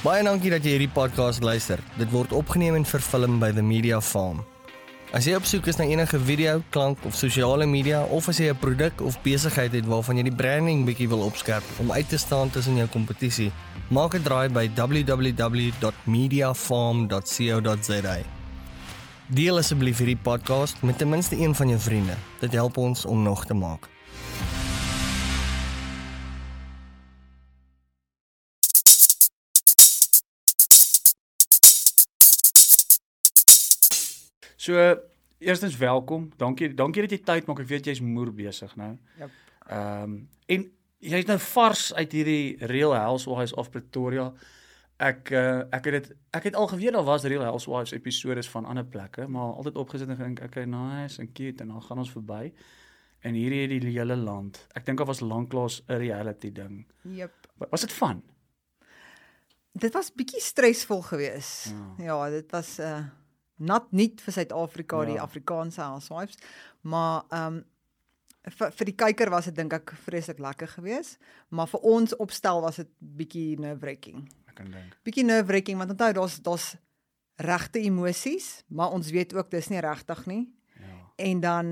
Baie dankie dat jy hierdie podcast luister. Dit word opgeneem en vervilm by The Media Farm. As jy op soek is na enige video, klank of sosiale media of as jy 'n produk of besigheid het waarvan jy die branding bietjie wil opskerp om uit te staan tussen jou kompetisie, maak 'n draai by www.mediafarm.co.za. Deel asseblief hierdie podcast met ten minste een van jou vriende. Dit help ons om nog te maak. So eerstens welkom. Dankie dankie dat jy tyd maak. Ek weet jy's moer besig nou. Jep. Ehm um, en jy's nou vars uit hierdie Real Housewives of Pretoria. Ek uh, ek het dit ek het al geweet daar was Real Housewives episode van ander plekke, maar altyd opgesit en gedink okay, nice en cute en dan gaan ons verby. En hierdie het die hele land. Ek dink daar was lanklaas 'n reality ding. Jep. Was dit van? Dit was bietjie stresvol geweest. Ja. ja, dit was 'n uh, nat nuut vir Suid-Afrika, ja. die Afrikaanse housewives, maar ehm um, vir vir die kyker was dit dink ek vreeslik lekker geweest, maar vir ons opstel was dit bietjie nerve-wracking. Ek kan dink. Bietjie nerve-wracking want onthou daar's daar's regte emosies, maar ons weet ook dis nie regtig nie. Ja. En dan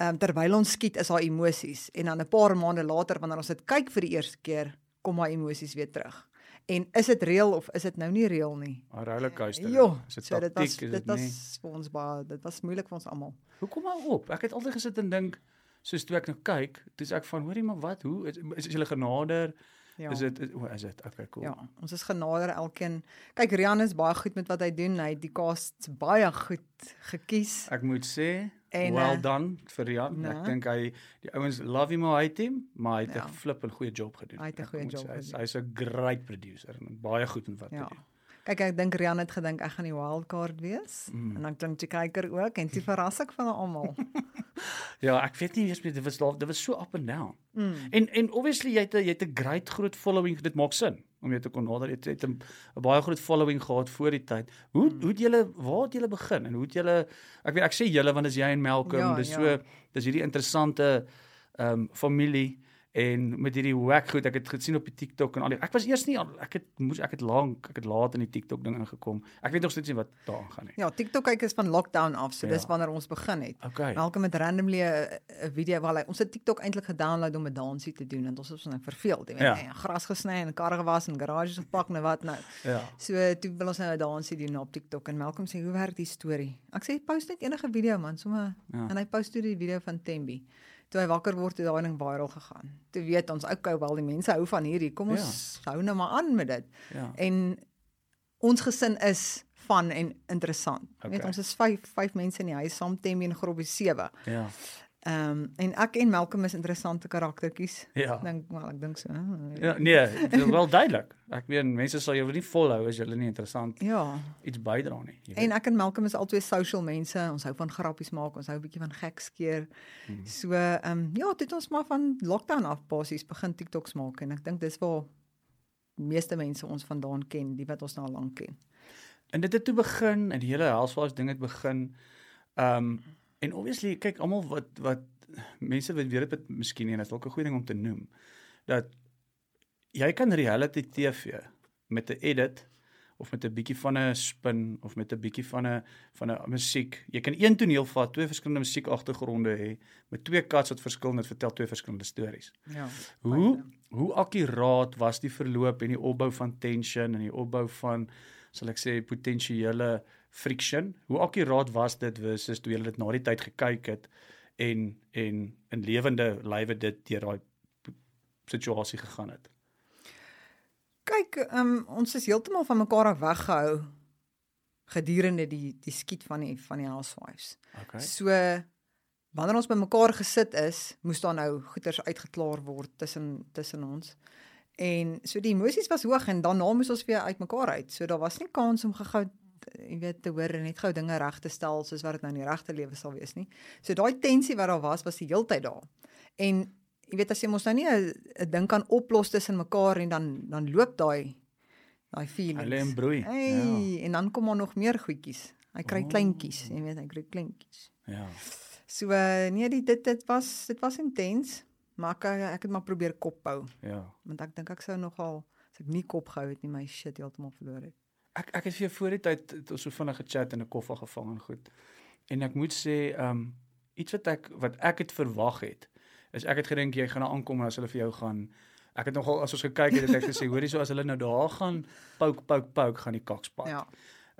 ehm um, terwyl ons skiet is daar emosies en dan 'n paar maande later wanneer ons dit kyk vir die eerste keer, kom daai emosies weer terug. En is dit reël of is dit nou nie reël nie? 'n Rollercoaster. Jo, is dit so dit taktiek, was is dit dit was vir ons baie dit was moeilik vir ons almal. Hoekom hou op? Ek het altyd gesit en dink soos toe ek nou kyk, dis ek van hoorie maar wat? Hoe is is, is julle genader? Ja. Is dit is, o, is dit okay cool. Ja, ons is genader elkeen. Kyk, Rian is baie goed met wat hy doen. Hy het die cast baie goed gekies. Ek moet sê En, well done vir Rian. nee. Ek dink hy die ouens love him or hate him, maar hy het 'n Ja. flip en goeie job gedoen. Hy het 'n goeie job Hy's gedoen. hy's 'n great producer en baie goed in wat Ja. hy doen. Kyk, ek dink Rian het gedink ek gaan die wildcard wees Mm. en ek dink die kyker ook en toe verras ek van almal. Ja, ek weet nie eers meer dit was dit was so up and down. Mm. En en obviously jy het 'n jy het 'n great groot following. Dit maak sin om jou te kon nader. Jy het, jy het 'n baie groot following gehad voor die tyd. Hoe Hmm. hoe het julle waar het julle begin en hoe het julle ek weet ek sê julle want dis jy en Malcolm. Ja, dis ja. so dis hierdie interessante ehm um, familie en met hierdie wack goed ek het gesien op die TikTok en al die ek was eers nie ek het moes ek het lank ek het laat in die TikTok ding ingekom. Ek weet nog steeds nie wat daar aangaan nie. Ja, TikTok kyk is van lockdown af, so Ja. dis wanneer ons begin het. Okay. Malcolm het randomly 'n video waar hy ons het TikTok eintlik gedownload om 'n dansie te doen en ons was nou verveeld, jy weet, Ja. ja. gras gesny en kar gewas en garages gepak en wat nou. Ja. So toe wil ons nou 'n dansie doen op TikTok en Malcolm sê, "Hoe werk die storie?" Ek sê, "Post net enige video man, sommer." Ja. En hy post toe die video van Tembi. Toe hy wakker word, het daai ding viral gegaan. Toe weet ons, okay, wel die mense hou van hierdie. Kom ons ja. hou nou maar aan met dit. Ja. En ons gesin is van en interessant. Okay. Weet ons is 5 5 mense in die huis saam Tembi en Grobbie 7. Ja. Ehm um, en ek en Malcolm is interessante karaktertjies. Ja. Dink wel, ek dink so. Ja, nee, dit is wel duidelik. Ek meen mense sal jou nie volhou as jy hulle nie interessant Ja. iets bydra nie. En ek en Malcolm is albei social mense. Ons hou van grappies maak, ons hou 'n bietjie van gekskeer. Mhm. So ehm um, ja, dit het ons maar van lockdown af basies begin TikToks maak en ek dink dis waar meeste mense ons vandaan ken, die wat ons nou al lank ken. En dit het toe begin en die hele Housewives ding het begin. Um en obviously kyk almal wat wat mense wat weet dit miskien nie en dit is dalk 'n goeie ding om te noem dat jy kan reality TV met 'n edit of met 'n bietjie van 'n spin of met 'n bietjie van 'n van 'n musiek. Jy kan een toneel vat, twee verskillende musiekagtergronde hê met twee cuts wat verskil en dit vertel twee verskillende stories. Ja. Hoe hoe akkuraat was die verloop en die opbou van tension en die opbou van sal ek sê potensiële friction? Hoe akkuraat was dit versus toe jy dit na die tyd gekyk het en en in lewende lywe dit deur daai situasie gegaan het? Kyk, um, ons is heeltemal van mekaar af weggehou gedurende die die skiet van die van die housewives. Okay. So wanneer ons bymekaar gesit is, moes daar nou goeters uitgeklaar word tussen tussen ons. En so die emosies was hoog en daarna moes ons weer uitmekaar uit. So daar was nie kans om gehou jy weet te hoor en net gou dinge reg te stel soos wat dit nou in die regte lewe sal wees nie. So daai tensie wat daar was, was die heeltyd daar. En jy weet as jy mos nou nie 'n ding kan oplos tussen mekaar en dan dan loop daai daai feelings. Hulle en broei. Hey, ja. en dan kom daar nog meer goedjies. Hy kry Oh. kleintjies, jy weet, hy kry kleintjies. Ja. So uh, nee, die, dit dit was dit was intens, maar ek ek het maar probeer kop hou Ja. want ek dink ek sou nogal As ek nie kop gehou het nie, my shit heeltemal verloor het. Ek ek het vir jou voor die tyd het ons so vinnig gechat en 'n koffie gevang en goed. En ek moet sê, ehm um, iets wat ek wat ek het verwag het, is ek het gedink jy gaan nou aankom en as hulle vir jou gaan ek het nogal as ons gekyk het, het ek gesê, hoorie so as hulle nou daar gaan pouk pouk pouk gaan die kakspat. Ja.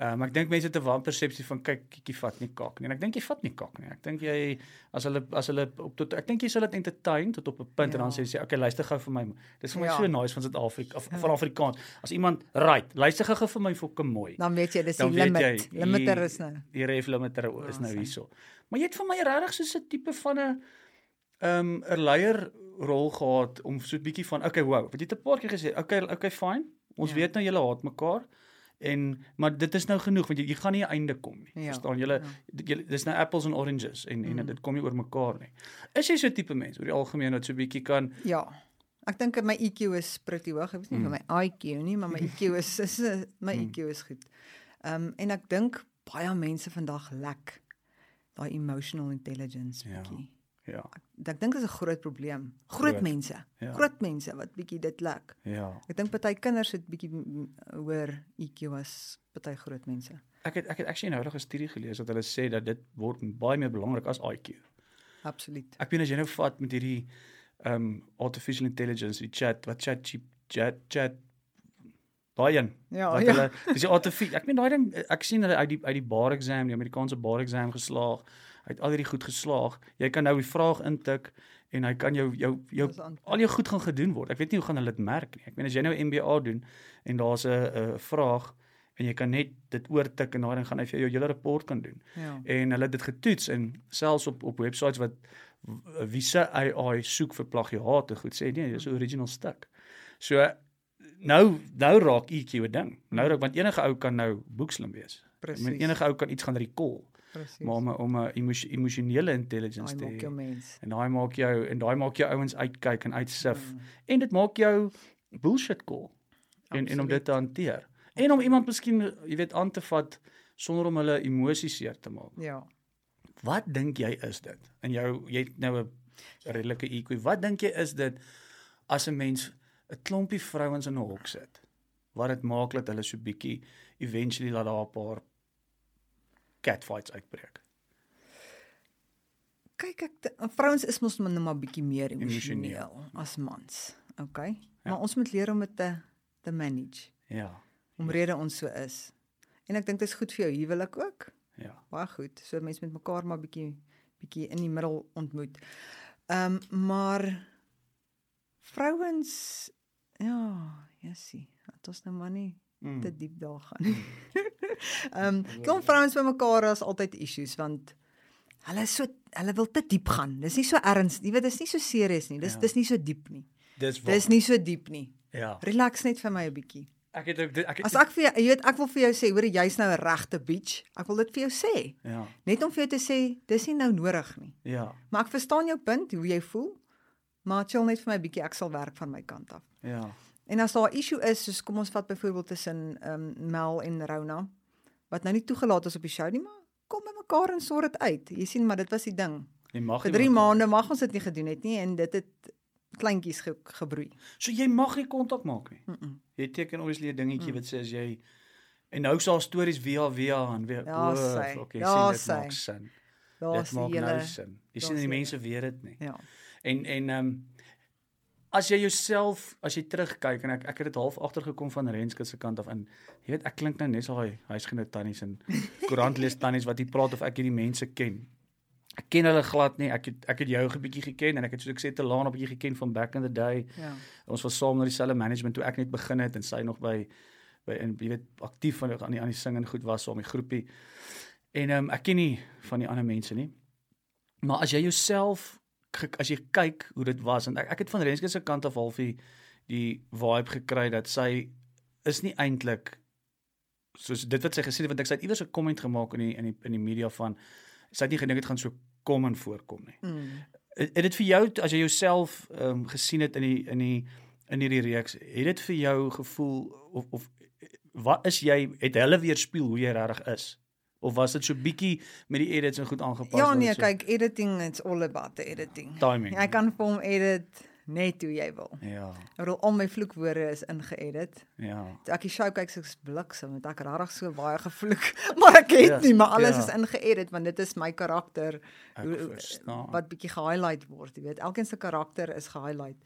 Uh, maar ek dink mense het 'n wanpersepsie van kyk kykie vat nie kak nie. En ek dink jy vat nie kak nie. Ek dink jy as hulle as hulle op tot ek dink jy sal dit entertain tot op 'n punt ja. en dan sê jy okay, luister gou vir my. Dis vir my Ja. so nice van Suid-Afrika of van Afrikaans. As iemand right, luister gou vir my fokke mooi. Dan weet jy dis die limit. jy, Limiter is nou. Die ref limiter is Ja, nou hierso. Maar jy het vir my regtig so 'n tipe van 'n ehm 'n leier rol gehad om so 'n bietjie van okay, wow. Wat jy het 'n paar keer gesê, okay, okay, fine. Ons Ja. weet nou julle haat mekaar. En maar dit is nou genoeg want jy, jy gaan nie einde kom nie. Ja, Verstaan julle? ja. Dis nou apples en oranges en en Mm. dit kom nie oor mekaar nie. Is jy so 'n tipe mens oor die algemeen wat so bietjie kan Ja. Ek dink my EQ is pretty hoog. Ek weet nie Mm. mm. my IQ nie, maar my EQ is is eh, my Mm. EQ is goed. Ehm um, en ek dink baie mense vandag lek daai emotional intelligence Ja. bietjie. Ja, Ek dink dit is 'n groot probleem. Groot, Groot. mense. Ja. Groot mense wat bietjie dit lek. ja. Ek dink party kinders het bietjie hoër EQ as party groot mense. Ek het ek het actually nou 'n studie gelees wat hulle sê dat dit word baie meer belangrik as IQ. Absoluut. Ek weet as jy nou vat met hierdie ehm um, artificial intelligence, die chat, wat chat chip chat chat daai een. Ja, wat ja. hulle dis die artificial ek meen daai ding ek sien hulle uit die uit die bar exam, die Amerikaanse bar exam geslaag. Hy het al hierdie goed geslaag. Jy kan nou die vraag intik en hy kan jou jou jou al jou goed gaan gedoen word. Ek weet nie hoe gaan hulle dit merk nie. Ek meen as jy nou MBA doen en daar's 'n 'n vraag en jy kan net dit oortik en daarin gaan hy vir jou jou hele rapport kan doen Ja. en hulle het dit getoets en selfs op op websites wat w- wie se AI soek vir plagiaat en goed sê nee dis 'n original stuk. So nou nou raak EQ 'n ding. Nou raak want enige ou kan nou boekslim wees. Presies. meen enige ou kan iets gaan recall, Presies. maar om 'n om 'n emosio emosionele intelligence te hê. En daai maak jou en daai maak jou ouens uitkyk en uitsif Mm. en dit maak jou bullshit call en en om Absoluut. dit te hanteer. En om iemand miskien jy weet aan te vat sonder om hulle emosies seer te maak. Ja. Wat dink jy is dit? In jou jy het nou 'n redelike EQ. Wat dink jy is dit as 'n mens 'n klompie vrouens in 'n hok sit? Wat dit maak dat hulle so bietjie eventually laat daar 'n paar catfights uitbreek. Kyk ek vrouens is mos nou maar bietjie meer Emosioneel. emosioneel as mans. Okay? Ja. Maar ons moet leer om dit te te manage. Ja. Omrede ons so is. En ek dink dit is goed vir jou huwelik ook. Ja. Baie goed. So mense met mekaar maar bietjie bietjie in die middel ontmoet. Ehm um, maar vrouens ja, jessie. Dit ons nou maar nie Mm. te diep daar gaan nie. Ehm um, klomp vrouens by mekaar is altyd issues want hulle is so hulle wil te diep gaan. Dis nie so erns, jy weet dis nie so serious nie. Dis Ja. dis nie so diep nie. Dis waar. Dis nie so diep nie. Ja. Relax net vir my 'n bietjie. Ek het ook ek het As ek vir jou, jy weet ek wil vir jou sê, hoor jy's nou 'n regte bitch. Ek wil dit vir jou sê. Ja. Net om vir jou te sê dis nie nou nodig nie. Ja. Maar ek verstaan jou punt, hoe jy voel. Maar chill net vir my 'n bietjie, ek sal werk van my kant af. Ja. En as daar 'n issue is, soos kom ons vat byvoorbeeld tussen ehm um, Mel en Rona wat nou nie toegelaat is op die show nie, maar kom by mekaar en sort dit uit. Jy sien, maar dit was die ding. Jy mag Vir nie 3 mekaar- maande mag ons dit nie gedoen het nie en dit het kleintjies ge gebroei. So jy mag nie kontak maak nie. Mm -mm. Jy teken obviously 'n dingetjie Mm. wat sê as jy en nou sal stories via via en weer Ja, sy. okay, Ja, sien dit maak sy. sin. Daar's Dit maak die nou hele sin. Jy sien die mense weet dit nie. ja. En en ehm um, as jy jouself as jy terugkyk en ek ek het dit half agtergekom van Renske se kant af in jy weet ek klink nou net so hy huisgenoot tannies en koerant lees tannies wat hier praat of ek hierdie mense ken. Ek ken hulle glad nie. Ek het ek het jou 'n bietjie geken en ek het soos ek sê te laan op 'n bietjie geken van back in the day. Ja. Ons was saam na dieselfde management toe ek net begin het en sy nog by by en jy weet aktief van aan die aan die sing en goed was saam met die groepie. En ehm um, ek ken nie van die ander mense nie. Maar as jy jouself as jy kyk hoe dit was en ek, ek het van Renske se kant af half die vibe gekry dat sy is nie eintlik soos dit wat sy gesê het want ek het iewers 'n comment gemaak in die in die in die media van sy het nie gedink dit gaan so kom en voorkom nie. Mm. Het dit vir jou as jy jouself ehm um, gesien het in die in die in hierdie reeks, het dit vir jou gevoel of of wat is jy het hulle weerspieël hoe jy regtig is? Of was dit so bietjie met die edits en goed aangepas? Ja nee, so kyk, editing it's all about the editing. timing. Jy kan vir hom edit net hoe jy wil. Ja. Bedoel al my vloekwoorde is ingeedit. Ja. Toe ek die show kyk soos bliksem, het ek regtig so baie gevloek, maar ek het Ja, nie, maar alles ja. is ingeedit want dit is my karakter Ek hoe- verstaan. wat bietjie gehighlight word, jy weet. Elkeen se karakter is gehighlight.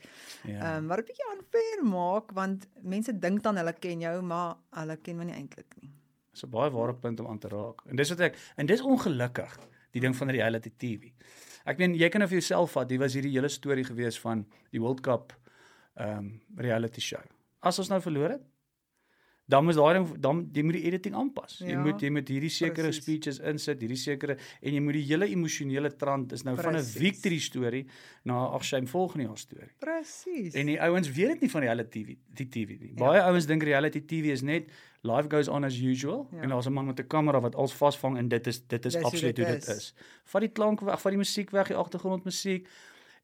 Ja. Ehm um, wat 'n bietjie unfair maak want mense dink dan hulle ken jou, maar hulle ken my nie eintlik nie. Dis 'n baie ware punt om aan te raak. En dis wat ek en dis ongelukkig, die ding van reality TV. Ek meen jy kan nou vir jouself vat, hier was hierdie hele storie gewees van die World Cup ehm um, reality show. As ons nou verloor het, dan moet daai dan jy moet die editing aanpas. Jy Ja, moet jy moet hierdie sekere presies. speeches insit, hierdie sekere en jy moet die hele emosionele trant is nou van 'n victory storie na 'n shame volgende jaar storie. Presies. En die ouens weet dit nie van reality TV, die TV nie. Ja. Baie ouens dink reality TV is net life goes on as usual Ja. en daar's 'n man met 'n kamera wat alles vasvang en dit is dit is Dis hoe absoluut dit hoe dit is. is. Vat die klank weg, vat die musiek weg, die agtergrondmusiek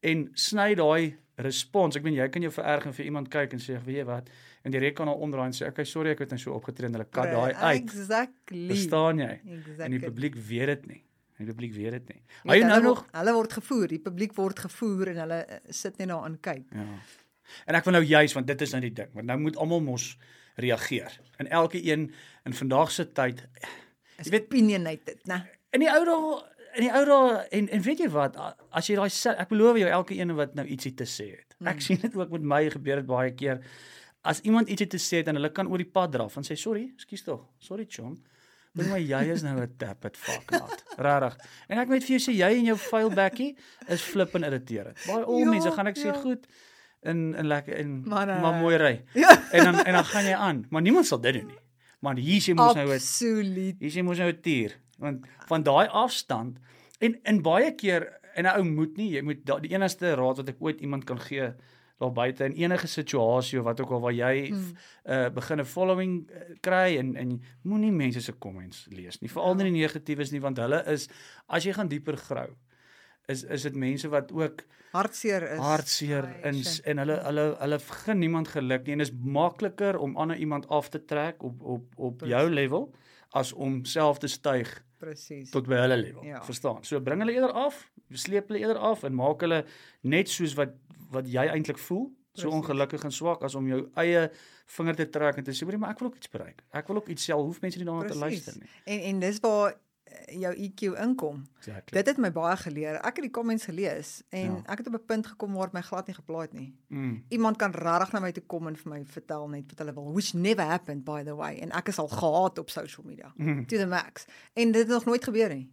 en sny daai respons. Ek meen jy kan jou vererg en vir iemand kyk en sê, "Weet jy wat?" En die rekenaar onderaan sê, "Okay, sorry ek het nou so opgetree en hulle kat daai uit." Exactly. Verstaan jy? Exactly. En die publiek weet dit nie. En die publiek weet dit nie. Jy nou hulle nog hulle word gevoer, die publiek word gevoer en hulle eh, sit net daar aan kyk. Ja. En ek wil nou juis want dit is nou die ding, want nou moet almal mos reageer. En elke een in vandag se tyd Is weet- opinionated, né? in die ou dae in die ou dae en en weet jy wat as jy daai ek beloof jou elke een wat nou ietsie te sê het. Ek Mm. sien dit ook met my gebeur dit baie keer. As iemand ietsie te sê het en hulle kan oor die pad draf en sê sorry, ekskuus tog. Sorry chom. Dink maar jy is nou 'n tap it fuck not. Regtig. En ek moet vir jou sê jy en jou vuil bekkie is flippend irriterend. Baie al Ja, mense gaan ek sê ja. goed in in lekker in Maar, maar, eh, maar mooi ry. Ja. En dan en dan gaan jy aan. Maar niemand sal dit doen nie. Maar hier jy mos nou 'n Absoluut. Hier sien mos nou 'n tier, want van daai afstand en in baie keer en 'n ou moet nie, jy moet da, die enigste raad wat ek ooit iemand kan gee daar buite in enige situasie of wat ook al waar jy hmm. uh begin 'n following uh, kry en en moenie mense se comments lees nie, veral nie die negatiefes nie want hulle is as jy gaan dieper grou is is dit mense wat ook Hartseer is. hartseer in en hulle hulle hulle gun niemand geluk nie en is makliker om ander iemand af te trek op op op jou level as om self te styg Presies. tot by hulle level. Ja. Verstaan? So bring hulle eerder af, sleep hulle eerder af en maak hulle net soos wat wat jy eintlik voel, so Presies. ongelukkig en swak as om jou eie vinger te trek en te sê, "Hoerie, maar ek wil ook iets bereik. Ek wil ook iets self, hoef mense nie daarna te luister nie." En en dis waar eh, jou EQ inkom. Exactly. Dit het my baie geleer. Ek het die comments gelees en Ja. ek het op 'n punt gekom waar my glad nie geplaai het nie. Mm. Iemand kan regtig na my toe kom en vir my vertel net wat hulle wil, which never happened by the way. En ek is al gehaat op social media Mm. to the max. En dit het nog nooit gebeur nie.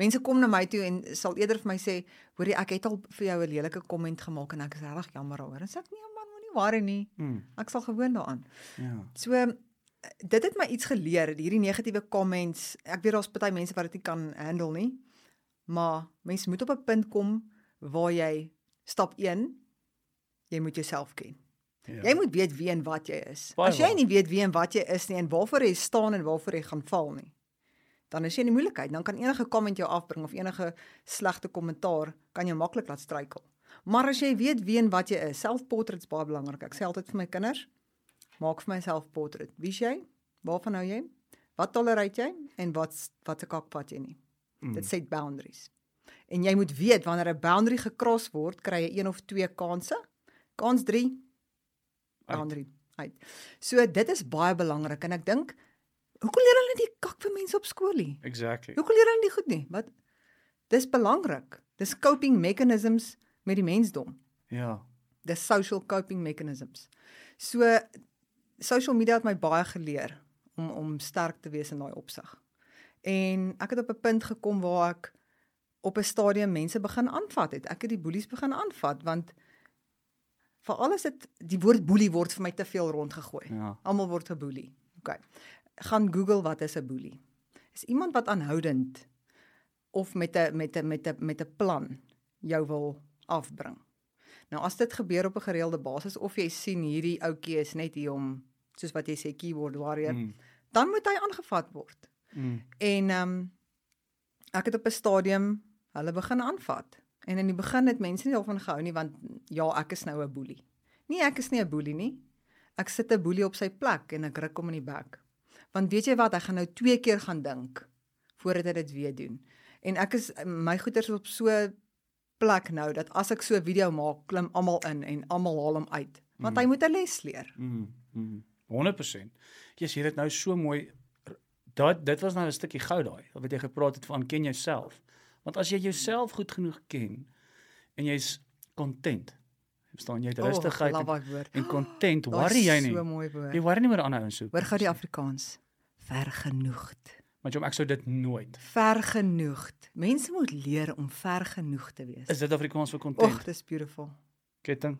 Mense kom na my toe en sal eerder vir my sê, "Hoorie, ek het al vir jou 'n lelike komment gemaak en ek is regtig jammer daaroor." En sê ek, "Nee man, moenie worry nie. Mm. Ek sal gewoon daaraan." Ja. So dit het my iets geleer, hierdie negatiewe comments. Ek weet daar's baie mense wat dit nie kan handle nie. Maar mense moet op 'n punt kom waar jy stap 1 jy moet jouself ken. Ja. Jy moet weet wie en wat jy is. Baie As jy nie weet wie en wat jy is nie en waarvoor jy staan en waarvoor jy gaan val nie, dan is jy in die moeilikheid. Dan kan enige comment jou afbring of enige slegte kommentaar kan jou maklik laat struikel. Maar as jy weet wie en wat jy is, selfportrets baie belangrik. Ek sê altyd vir my kinders, maak vir my selfportret. Wie's jy? Waarvan hou jy? Wat tolereer jy en wat wat se kak vat jy nie? Mm. Dit set boundaries. En jy moet weet wanneer 'n boundary gekros word, kry jy een of twee kansse. Kans 3 Uit. boundary uit. So dit is baie belangrik en ek dink hoekom leer hulle nie die kak vir mense op skool nie? Exactly. Hoekom leer hulle nie goed nie? Wat Dis belangrik. Dis coping mechanisms met die mensdom. Ja. Dis social coping mechanisms. So social media het my baie geleer om om sterk te wees in daai opsig. En ek het op 'n punt gekom waar ek op 'n stadium mense begin aanvat het. Ek het die boelies begin aanvat want vir alles dit die woord boelie word vir my te veel rondgegooi. Ja. Almal word geboelie. OK. Gaan Google wat is 'n boelie? Is iemand wat aanhoudend of met 'n met 'n met 'n met 'n plan jou wil afbring. Nou as dit gebeur op 'n gereelde basis of jy sien hierdie ouetjie is net hier om soos wat jy sê keyboard warrior, mm. Dan moet hy aangevat word. Mm. En ehm um, ek het op 'n stadium hulle begin aanvat. En in die begin het mense nie daarvan gehou nie want ja, ek is nou 'n boelie. Nee, ek is nie 'n boelie nie. Ek sit 'n boelie op sy plek en ek ruk hom in die bek. Want weet jy wat, hy gaan nou twee keer gaan dink voordat hy dit weer doen. En ek is my goeters is op so plek nou dat as ek so 'n video maak, klim almal in en almal haal hom uit, want hy moet 'n les leer. Mm. mm 100%. Jy's hier dit nou so mooi dat dit was nou 'n stukkie goud daai wat jy gepraat het van ken jouself. Want as jy jouself goed genoeg ken en jy's content. Verstaan jy rustigheid oh, en, en content, worry jy nie. So mooi woord. Jy worry nie meer ander ouens so. Hoor gou die Afrikaans. Vergenoegd. Maar jom ek sou dit nooit. Vergenoegd. Mense moet leer om vergenoegd te wees. Is dit Afrikaans vir content? Ag, dis beautiful. Ketting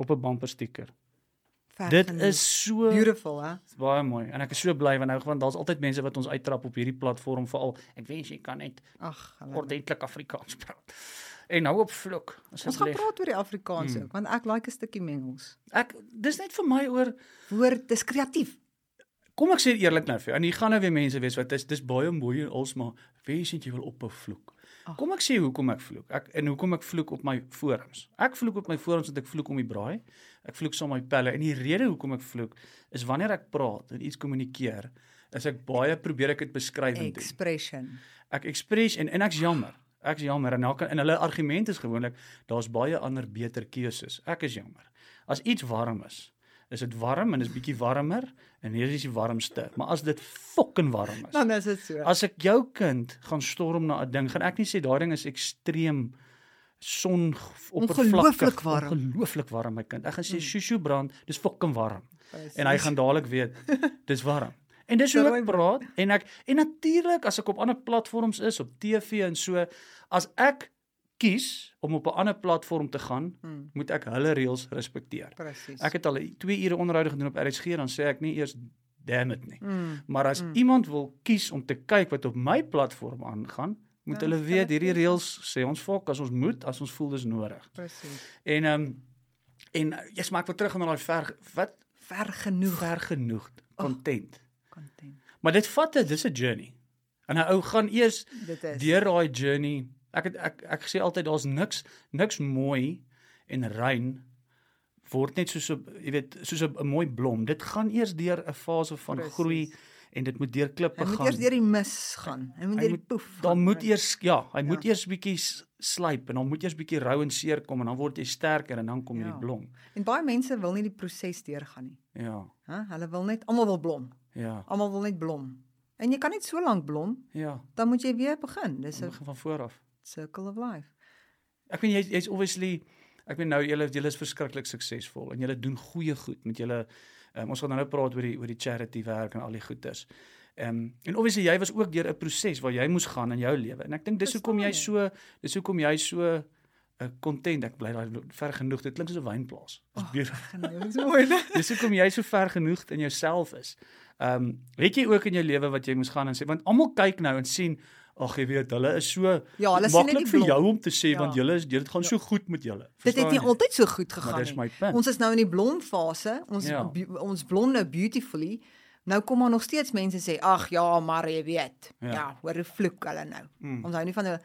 op 'n bumper sticker. Dit is so beautiful, hè? Dis baie mooi en ek is so bly want nou want daar's altyd mense wat ons uittrap op hierdie platform veral. Ek wens jy kan net ag, ordentlik Afrikaans praat. En nou op vloek. Ons gaan praat oor die Afrikaans hmm. ook want ek like 'n stukkie mengels. Ek dis net vir my oor woord, dis kreatief. Kom ek sê eerlik nou vir jou. En hier gaan nou weer mense wees wat dis dis baie mooi en alsmaar wens jy wil op 'n vloek. Kom ek sê hoekom ek vloek. Ek en hoekom ek vloek op my forums. Ek vloek op my forums want ek vloek om die braai. Ek vloek saam met my pelle en die rede hoekom ek vloek is wanneer ek praat en iets kommunikeer, is ek baie probeer ek dit beskrywend doen. Expression. Ek express en en ek's jammer. Ek's jammer en elke en hulle argument is gewoonlik daar's baie ander beter keuses. Ek is jammer. As iets warm is, is dit warm en is bietjie warmer en hier is die warmste. Maar as dit fucking warm is. Dan is dit so. As ek jou kind gaan storm na 'n ding, gaan ek nie sê daai ding is ekstreem son oppervlakkig warm. Ongelooflik warm my kind. Ek gaan sê mm. shushu brand, dis fucking warm. En hy gaan dadelik weet dis warm. En dis hoe ek praat en ek en natuurlik as ek op ander platforms is op TV en so as ek kies om op 'n ander platform te gaan, hmm. moet ek hulle reëls respekteer. Presies. Ek het al 2 ure onderhoude gedoen op RSG dan sê ek nie eers damn it nie. Hmm. Maar as hmm. iemand wil kies om te kyk wat op my platform aangaan, moet ja, hulle weet hierdie reëls sê ons volk as ons moet, as ons voel dis nodig. Presies. En ehm um, en jy smaak weer terug na daai ver wat ver genoeg, ver genoeg content. Oh, content. Maar dit vat dit is 'n journey. En 'n ou gaan eers deur daai journey Ek het ek ek sê altyd daar's niks niks mooi en rein word net soos 'n jy weet soos 'n mooi blom. Dit gaan eers deur 'n fase van Precies. groei en dit moet deur klippe gaan. Hy moet eers deur die mis gaan. Hy moet deur die poef. Dan moet eers ja, hy ja. moet eers bietjie slyp en dan moet eers bietjie rou en seer kom en dan word hy sterker en dan kom ja. die blom. En baie mense wil nie die proses deurgaan nie. Ja. Hæ? Hulle wil net almal wil blom. Ja. Almal wil net blom. En jy kan net so lank blom. Ja. Dan moet jy weer begin. Dis 'n begin van voor af circle of life. Ek weet jy jy's obviously ek weet nou julle julle is verskriklik suksesvol en julle doen goeie goed met julle um, ons gaan nou praat oor die oor die charity werk en al die goeders. Ehm um, en obviously jy was ook deur 'n proses waar jy moes gaan in jou lewe. En ek dink dis hoekom jy so dis hoekom jy so 'n uh, content ek bly daai ver genoeg dit klink soos 'n wynplaas. Dis oh, dis mooi. dis hoekom jy so ver genoeg in jouself is. Ehm um, weet jy ook in jou lewe wat jy moes gaan en sê want almal kyk nou en sien Ag jy weet, hulle is so Ja, hulle net vir jou om te sê ja. want julle is dit gaan ja. so goed met julle. Dit het nie altyd so goed gegaan nie. Ons is nou in die blomfase. Ons ja. ons blom nou beautifully. Nou kom maar nog steeds mense sê, "Ag ja, maar jy weet." Ja, ja hoor hoe vloek hulle nou. Mm. Ons hou nie van hulle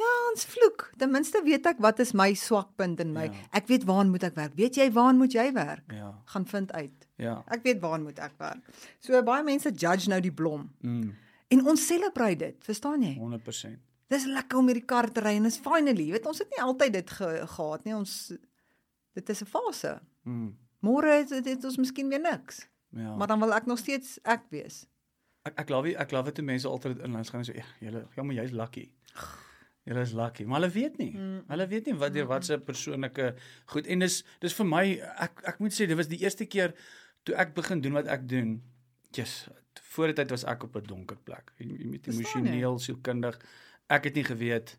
Ja, ons vloek. Ten minste weet ek wat is my swakpunt in my. Ja. Ek weet waaraan moet ek werk. Weet jy waaraan moet jy werk? Ja. Gaan vind uit. Ja. Ek weet waaraan moet ek werk. So baie mense judge nou die blom. Mm. En ons celebrate dit, verstaan jy? 100%. Dis lekker om hierdie kar te ry en is finally, weet ons het nie altyd dit ge, gehad nie. Ons dit is 'n fase. Mm. Môre is dit ons miskien weer niks. Ja. Maar dan wil ek nog steeds ek wees. Ek ek glo ek glo dit mense altyd in langs gaan ja, julle ja maar jy's lucky. Julle is lucky, maar hulle weet nie. Mm. Hulle weet nie wat deur wat se persoonlike goed en dis dis vir my ek ek moet sê dit was die eerste keer toe ek begin doen wat ek doen. Jesus, voor die tyd was ek op 'n donker plek. Met emosioneel, sielkundig. Ek het nie geweet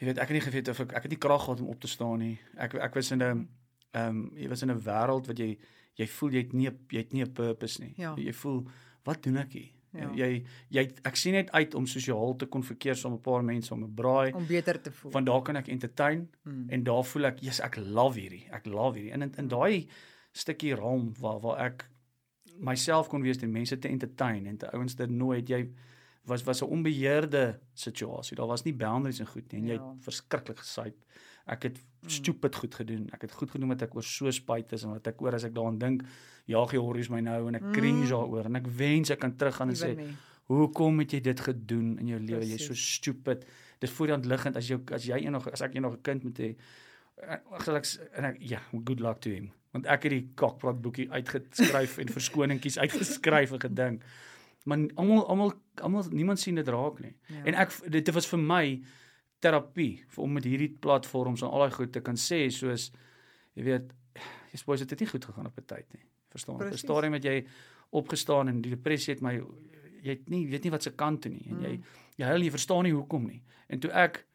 jy weet, ek het nie geweet of ek ek het nie krag gehad om op te staan nie. Ek ek was in 'n ehm um, jy was in 'n wêreld wat jy jy voel jy het nie jy het nie 'n purpose nie. Ja. Jy voel wat doen ek hier? Ja. Jy jy ek sien net uit om sosiaal te kon verkeer saam met 'n paar mense om 'n braai om beter te voel. Want daar kan ek entertain hmm. en daar voel ek, "Jesus, ek love hierdie. Ek love hierdie." In in, in daai stukkie raam waar waar ek myself kon wees en mense te entertain en te ouens te nooi het jy was was 'n onbeheerde situasie. Daar was nie boundaries en goed nie en jy ja. het verskriklik gesyp. Ek het mm. stupid goed gedoen. Ek het goed gedoen wat ek oor so spyt is en wat ek oor as ek daaraan dink, jaag jy horries my nou en ek cringe mm. daaroor en ek wens ek kan teruggaan en sê, "Hoekom het jy dit gedoen in jou lewe? Jy's so stupid." dis voor die hand liggend as jy as jy nog as ek nog 'n kind moet hê. Gelukkig en ek ja, good luck to him. Want ek het die kakpraat boekie uitgeskryf en verskoningkies uitgeskryf en gedink. Maar almal almal almal niemand sien dit raak nie. Ja. En ek dit was vir my terapie vir om met hierdie platforms en al daai goed te kan sê soos jy weet, jy spoes dit het nie goed gegaan op 'n tyd nie. Verstaan? Op 'n stadium het jy opgestaan en die depressie het my jy het nie weet nie wat se kant toe nie en jy mm. jy huil jy verstaan nie hoekom nie. En toe ek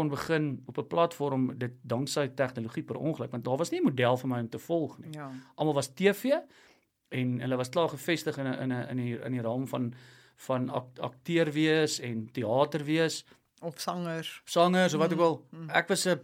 kon begin op 'n platform dit danksy tegnologie per ongeluk want daar was nie 'n model vir my om te volg nie. Ja. Almal was TV en hulle was klaar gevestig in 'n in 'n in die in die raam van van akteur wees en teater wees of sangers. Sangers of wat ook mm, al. Mm. Ek was 'n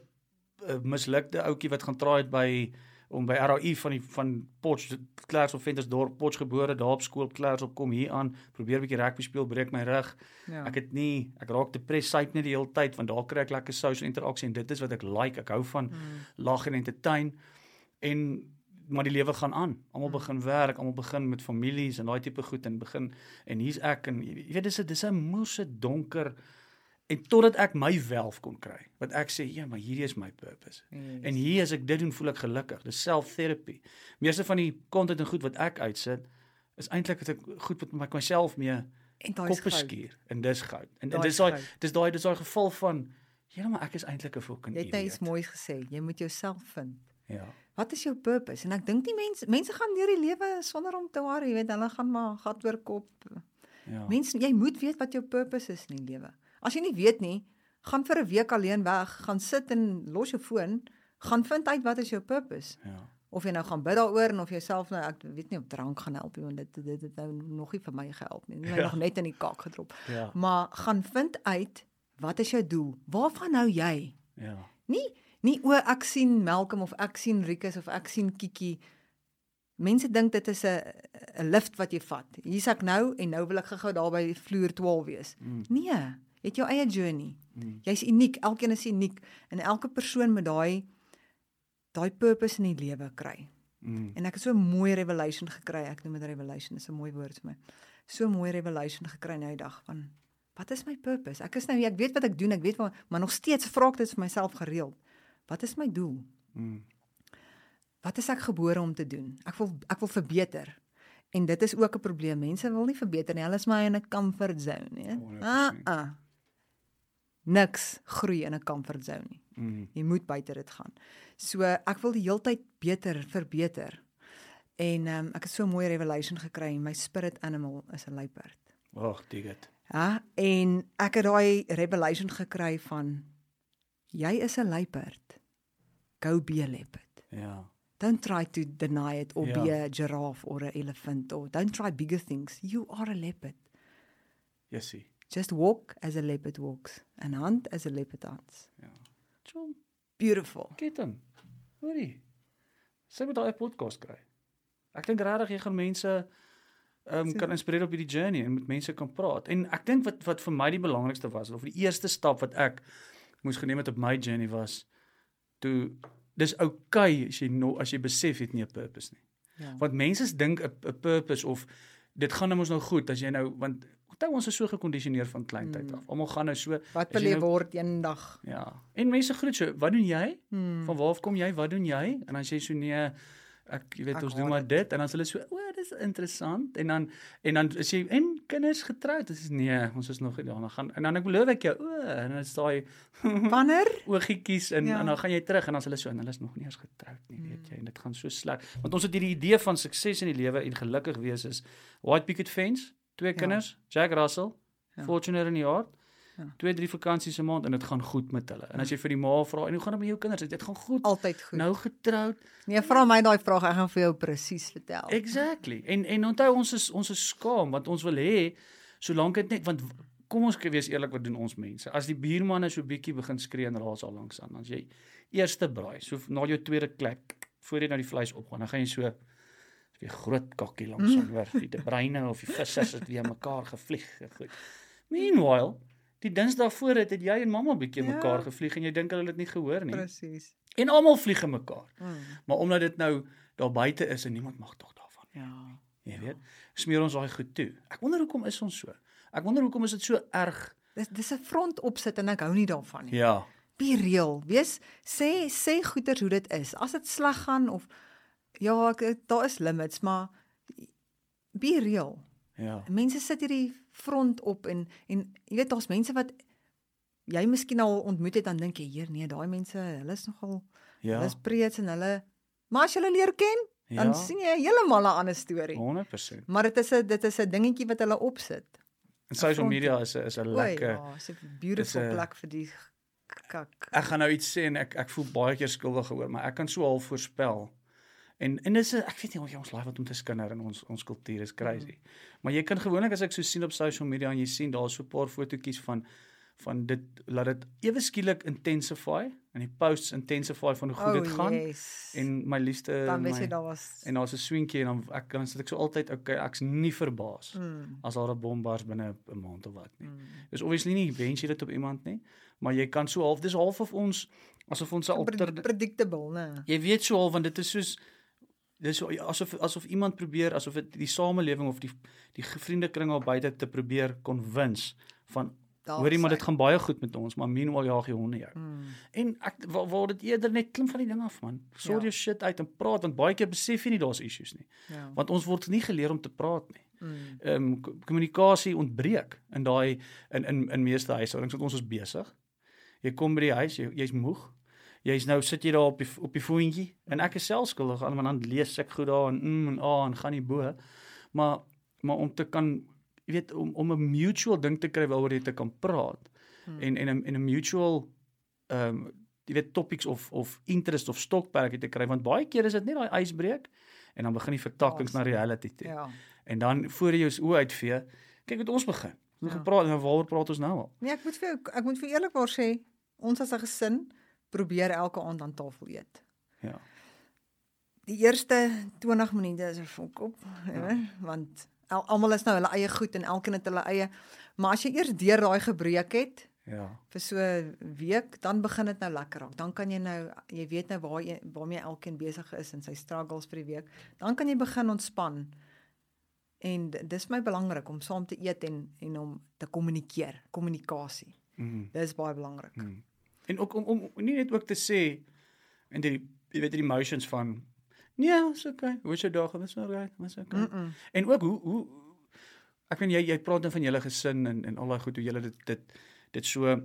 mislukte ouetjie wat gaan traai het by om by RAI van die van Potch Klars op Ventersdorp Potch gebore daar op skool Klars op kom hier aan probeer 'n bietjie rugby speel breek my rug ja. ek het nie ek raak depressief net die hele tyd want daar kry ek lekker social interaksie en dit is wat ek like ek hou van mm. lag en entertain en maar die lewe gaan aan almal mm. begin werk almal begin met families en daai tipe goed en begin en hier's ek en jy weet dis 'n dis 'n moeë donker en totdat ek my welf kon kry wat ek sê ja maar hierdie is my purpose. Yes. en hier as ek dit doen voel ek gelukkig. Dis self therapy meeste van die content en goed wat ek uitsit is eintlik wat ek goed met my myself mee en daai skuur en dis goud. En, en dis daai dis daai dis daai geval van ja maar ek is eintlik 'n fucking jy het iets moois gesê. Jy moet jouself vind. Ja. Wat is jou purpose? En ek dink die mense mense gaan deur die lewe sonder om te worry jy weet hulle gaan maar gat oor kop. Ja. Mense jy moet weet wat jou purpose is in die lewe As jy nie weet nie, gaan vir 'n week alleen weg, gaan sit en los jou foon, gaan vind uit wat is jou purpose. Ja. Of jy nou gaan bid daaroor en of jy self nou ek weet nie of drank gaan help nie want dit dit het nou nog nie vir my gehelp nie. Net ja. nog net in die kak gedrop. Ja. Maar gaan vind uit wat is jou doel? Waarvan hou jy? Ja. Nie nie o ek sien Malcolm of ek sien Rikus of ek sien Kiki. Mense dink dit is 'n 'n lift wat jy vat. Hier's ek nou en nou wil ek gou-gou daar by vloer 12 wees. Mm. Nee het jou eie journey. Mm. Jy's uniek, elkeen is uniek en elke persoon met daai daai purpose in die lewe kry. Mm. En ek het so 'n mooi revelation gekry. Ek noem dit revelation, is 'n mooi woord vir my. So mooi revelation gekry nou die dag van wat is my purpose? Ek is nou ek weet wat ek doen, ek weet maar, maar nog steeds vra ek dit vir myself gereeld. Wat is my doel? Mm. Wat is ek gebore om te doen? Ek wil ek wil verbeter. En dit is ook 'n probleem. Mense wil nie verbeter nie. Hulle is maar in 'n comfort zone, nee. Ah, ah niks groei in 'n comfort zone nie. Mm. Jy moet buite dit gaan. So ek wil die heeltyd beter verbeter. En um, ek het so 'n mooi revelation gekry. My spirit animal is 'n luiperd. Wag, dit. Ja, en ek het daai revelation gekry van jy is 'n luiperd. Go be a leopard. Ja. Don't try to deny it or ja. be a giraffe or a elephant or don't try bigger things. You are a leopard. Yes, see. Just walk as a leopard walks and hunt as a leopard hunts. Ja. Chom. Beautiful. Kyk dan. Hoorie. Sy moet daai podcast kry. Ek dink regtig jy gaan mense ehm um, kan inspireer op hierdie journey en met mense kan praat. En ek dink wat wat vir my die belangrikste was of die eerste stap wat ek moes geneem het op my journey was toe dis oukei okay as jy no, as jy besef het nie 'n purpose nie. Ja. Want mense dink 'n purpose of dit gaan nou mos nou goed as jy nou want Onthou ons is so gekondisioneer van kleintyd af. Mm. Almal gaan nou so Wat wil jy nou, word eendag? Ja. En mense groet so, wat doen jy? Mm. Van waar af kom jy? Wat doen jy? En dan sê jy so nee, ek jy weet ek ons doen maar dit en dan sê hulle so, o, dis interessant. En dan en dan as jy en kinders getroud, dis nee, ons is nog daarna gaan. En dan ek beloof ek jou, o, en dan is daai wanneer oogietjies en, ja. en dan gaan jy terug en dan sê hulle so, en hulle is nog nie eens getroud nie, mm. weet jy, en dit gaan so sleg. Want ons het hierdie idee van sukses in die lewe en gelukkig wees is white picket fence twee ja. kinders, ja. Jack Russell, ja. Fortuner in die jaar. Ja. Twee drie vakansies 'n maand en dit gaan goed met hulle. En as jy vir die ma vra, "En hoe gaan dit met jou kinders?" Dit gaan goed. Altyd goed. Nou getroud. Nee, vra my daai vraag, ek gaan vir jou presies vertel. Exactly. En en onthou ons is ons is skaam want ons wil hê solank dit net want kom ons wees eerlik wat doen ons mense. As die buurman net so bietjie begin skree en raas al langs aan, dan jy eerste braai, so na jou tweede klek voor jy na die vleis opgaan, dan gaan jy so weer groot kakkie langs aan hoor. Die de breine of die visse het weer mekaar gevlieg. Goed. Meanwhile, die Dinsdag voor het, het jy en mamma bietjie ja. mekaar gevlieg en jy dink hulle het dit nie gehoor nie. Presies. En almal vlieg in mekaar. Mm. Maar omdat dit nou daar buite is en niemand mag tog daarvan. Ja. Jy weet, smeer ons daai goed toe. Ek wonder hoekom is ons so? Ek wonder hoekom is dit so erg dis dis 'n front opsit en ek hou nie daarvan nie. Ja. Be real. Wees sê sê goeters hoe dit is. As dit sleg gaan of ja, ek, daar is limits, maar be real. Ja. Mense sit hierdie front op en en jy weet daar's mense wat jy miskien al ontmoet het dan dink jy, "Heer, nee, daai mense, hulle is nogal Ja. hulle is preets en hulle maar as jy hulle leer ken, dan Ja. sien jy heeltemal 'n ander storie. 100%. Maar dit is 'n dit is 'n dingetjie wat hulle opsit. En social media is 'n is 'n lekker ja, is 'n beautiful is 'n- plek vir die kak. Ek gaan nou iets sê en ek ek voel baie keer skuldig oor, maar ek kan so half voorspel. En en dis ek weet nie hoe ons live wat om te skinder in ons ons kultuur is crazy. Mm. Maar jy kan gewoonlik as ek so sien op social media en jy sien daar's so 'n paar fotootjies van van dit laat dit ewe skielik intensify en die posts intensify van hoe goed dit gaan Oh, Yes. en my liefste dan weet jy daar was en daar's 'n swinkie en dan ek dan sit ek so altyd okay ek's nie verbaas mm, as daar 'n bom bars binne 'n maand of wat nie. mm. Dis obviously nie wens jy dit op iemand nie, maar jy kan so half dis half of ons asof ons 'n alter predictable, né? jy weet so half want dit is soos dis so, asof asof iemand probeer asof dit die samelewing of die die vriendekring al buite te probeer convince van hoorie maar dit gaan baie goed met ons, maar meanwhile jaag jy honde jou. Mm. En ek waar waar dit eerder net klim van die ding af man. Sort Ja. jou shit uit en praat want baie keer besef jy nie daar's issues nie. Ja. Want ons word nie geleer om te praat nie. Mm. Ehm um, kommunikasie ontbreek in daai in in in meeste huishoudings want ons is besig. Jy kom by die huis, jy, jy's moeg. Jy's nou sit jy daar op die op die foontjie en ek is self skuldig aan want dan lees ek goed daar en mm en ah en gaan nie bo. Maar maar om te kan jy weet om om 'n mutual ding te kry waaroor jy te kan praat Hmm. en en 'n en 'n mutual ehm um, jy weet topics of of interest of stokperdjie te kry want baie keer is dit net daai ysbreek en dan begin die vertakkings na Awesome. reality toe. Ja. En dan voor jy jou oë uitvee, kyk wat ons begin. Ons Ja. gepraat en waaroor praat ons nou al? Nee, ek moet vir jou ek moet vir eerlikwaar sê, ons as 'n gesin probeer elke aand aan tafel eet. Ja. Die eerste 20 minute is 'n fok op, ja. Ja. want al, almal is nou hulle eie goed en elkeen het hulle eie maar as jy eers deur daai gebreek het Ja. vir so 'n week, dan begin dit nou lekker raak. Dan kan jy nou jy weet nou waar jy waarmee elkeen besig is en sy struggles vir die week. Dan kan jy begin ontspan. En dis my belangrik om saam te eet en en om te kommunikeer, kommunikasie. Mm. Dis baie belangrik. Mm. En ook om om nie net ook te sê en die jy weet die emotions van nee, is okay. Hoe is jou dag? Dis okay. Dis okay. Mm -mm. En ook hoe hoe ek weet jy jy praat dan van julle gesin en en al daai goed hoe julle dit dit dit so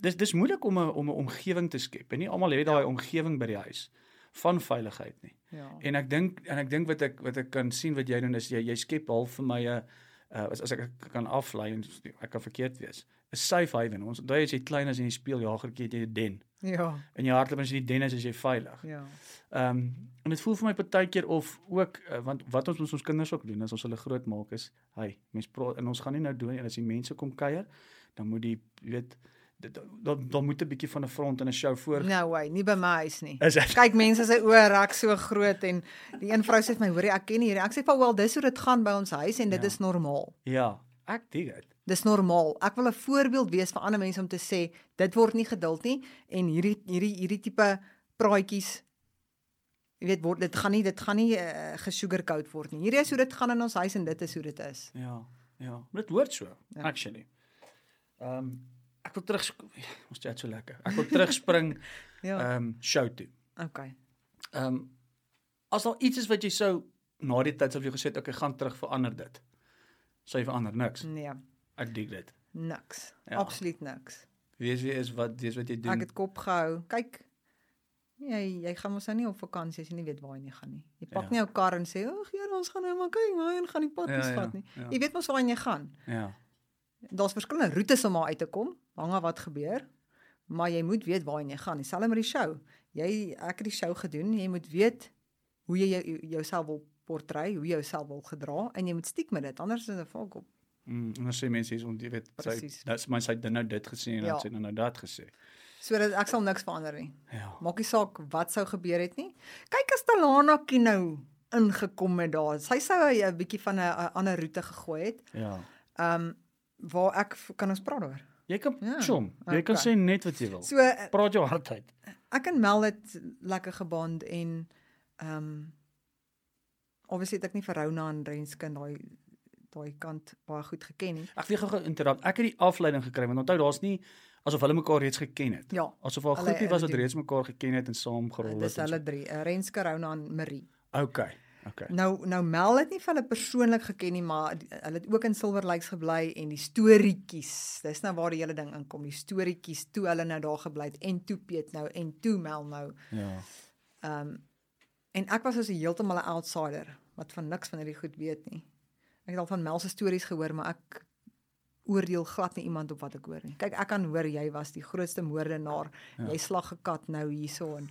dis dis moeilik om 'n om 'n omgewing te skep. En nie almal het daai omgewing by die huis van veiligheid nie. Ja. En ek dink en ek dink wat ek wat ek kan sien wat jy doen is jy jy skep half vir my 'n uh, as as ek kan aflei en ek kan verkeerd wees. 'n Safe haven. Ons daai as jy klein as in die speeljagertjie het jy 'n den. Ja. En jy hardloop as jy die den is as jy veilig. Ja. Ehm um, en dit voel vir my partykeer of ook uh, want wat ons met ons kinders ook doen as ons hulle groot maak is, hy, mens praat en ons gaan nie nou doen en as die mense kom kuier, dan moet die jy weet dan dan moet 'n bietjie van 'n front en 'n show voor. No way, nie by my huis nie. Is? Kyk mense se oë raak so groot en die een vrou sê vir my, hoorie, ek ken hierdie. Ek sê, "Wel, dis hoe dit gaan by ons huis en dit Ja. is normaal." Ja, ek dig dit. Dis normaal. Ek wil 'n voorbeeld wees vir ander mense om te sê dit word nie geduld nie en hierdie hierdie hierdie tipe praatjies jy weet word dit gaan nie dit gaan nie uh, gesugarcoat word nie. Hierdie is hoe dit gaan in ons huis en dit is hoe dit is. Ja, ja. Dit hoort so, Ja. ja. actually. Ehm um, ek wil terug ons chat so lekker. Ek wil terugspring Ja. ehm um, show toe. Okay. Ehm um, as daar iets is wat jy sou na die tyd sou jy gesê het, okay, gaan terug verander dit. Sou jy verander niks. Nee, Ek dig dit. niks. Ja. Absoluut niks. Wees wie is wat dis wat jy doen. Ek het kop gehou. Kyk. Jy jy gaan mos nou nie op vakansie as jy nie weet waar jy gaan nie. Jy pak Ja. nie jou kar en sê, "Ag, ja, ons gaan nou maar kyk, maar en gaan die pad Ja, eens ja, vat nie." ja. Jy weet mos waar jy gaan. Ja. Daar's verskillende roetes om daar uit te kom, hang af wat gebeur. Maar jy moet weet waar jy gaan. Dieselfde met die show. Jy ek het die show gedoen. Jy moet weet hoe jy jou, jouself wil portrei, hoe jy jouself wil gedra en jy moet stiek met dit. Anders is dit 'n fuck op. Mm, en dan sê mense hier ont jy weet sy dit's my sy het nou dit gesê en Ja. dan sê nou nou dat gesê. Sodat ek sal niks verander nie. Ja. Maak nie saak wat sou gebeur het nie. Kyk as Talana nou ingekom het daar. Sy sou 'n bietjie van 'n ander roete gegooi het. Ja. Ehm um, waar ek kan ons praat oor. Jy kan Ja, chom. Jy kan okay. sê net wat jy wil. So eh, Praat jou hart uit. ek en Mel het lekker geband en ehm um, obviously het ek nie vir Rona en Renskind daai daai kant baie goed geken nie. Ek wil gou interrupt. Ek het die afleiding gekry want onthou daar's nie asof hulle mekaar reeds geken het. Ja. Asof Hulle- groepie was wat reeds mekaar geken het en saam gerol het. Dis hulle drie, uh, Renske, Rona en Marie. Okay. Okay. Nou nou Mel het nie vir hulle persoonlik geken nie, maar die- hulle het ook in Silver Lakes gebly en die storieetjies. Dis nou waar die hele ding inkom, die storieetjies toe hulle nou daar gebly het en toe Piet nou en toe Mel nou. Ja. Ehm um, en ek was as 'n heeltemal 'n outsider wat van niks van hierdie goed weet nie. Ek het al van Mel se stories gehoor, maar ek oordeel glad nie iemand op wat ek hoor nie. Kyk, ek kan hoor jy was die grootste moordenaar. Ja. Jy slag 'n kat nou hierso en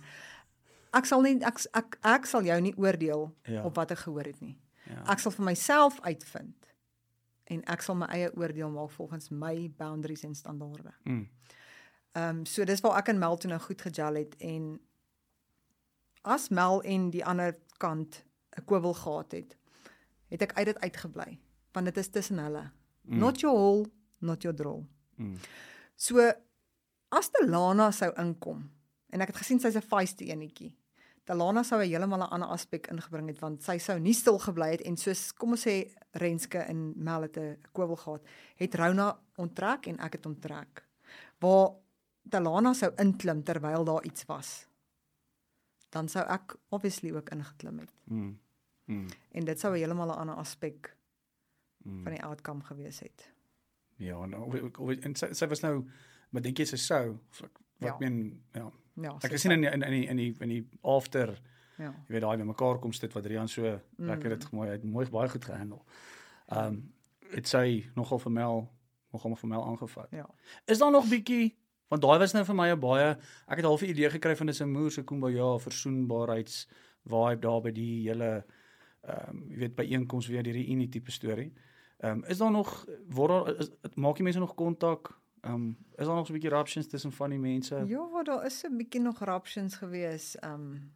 ek sal nie ek ek, ek sal jou nie oordeel Ja. op wat ek gehoor het nie. Ja. Ek sal vir myself uitvind en ek sal my eie oordeel maak volgens my boundaries en standaarde. Mm. Ehm um, so dis waar ek en Mel toe nou goed gejal het en as Mel en die ander kant 'n kwibel gehad het, het ek uit dit uitgebly want dit is tussen hulle. Mm. Not your hole, not your draw. Mm. So as Delana sou inkom en ek het gesien sy's 'n feisty enetjie. Delana sou heeltemal 'n ander aspek ingebring het want sy sou nie stil gebly het en soos kom ons sê Renske en Mel het 'n kwibel gehad, het Rona onttrek en ek het onttrek. Waar Delana sou inklim terwyl daar iets was. Dan sou ek obviously ook ingeklim het Mm. Mm. en dit sou heeltemal 'n ander aspek Mm. van die outcome gewees het. Ja, nou of- of- en sy, sy was nou maar dink jy sy sou of ek wat Ja. meen ja. Ja, Ek het sien in in in die in die in die after Ja. jy weet daai by mekaar kom sit wat Rian so mm. lekker het mooi het mooi baie goed gehandel. Ehm um, dit sy nogal vir Mel nogal vir Mel aangevat. Ja. Is daar nog bietjie want daai was nou vir my 'n baie ek het half 'n idee gekry van dis 'n moer se kumbaya versoenbaarheids vibe daar by die hele ehm um, jy weet by einkoms weer die reunie tipe storie. Ehm um, is daar nog word daar is, maak die mense nog kontak? Ehm um, is daar nog so 'n bietjie ruptions tussen van die mense? Ja, daar is 'n bietjie nog raptions gewees. Um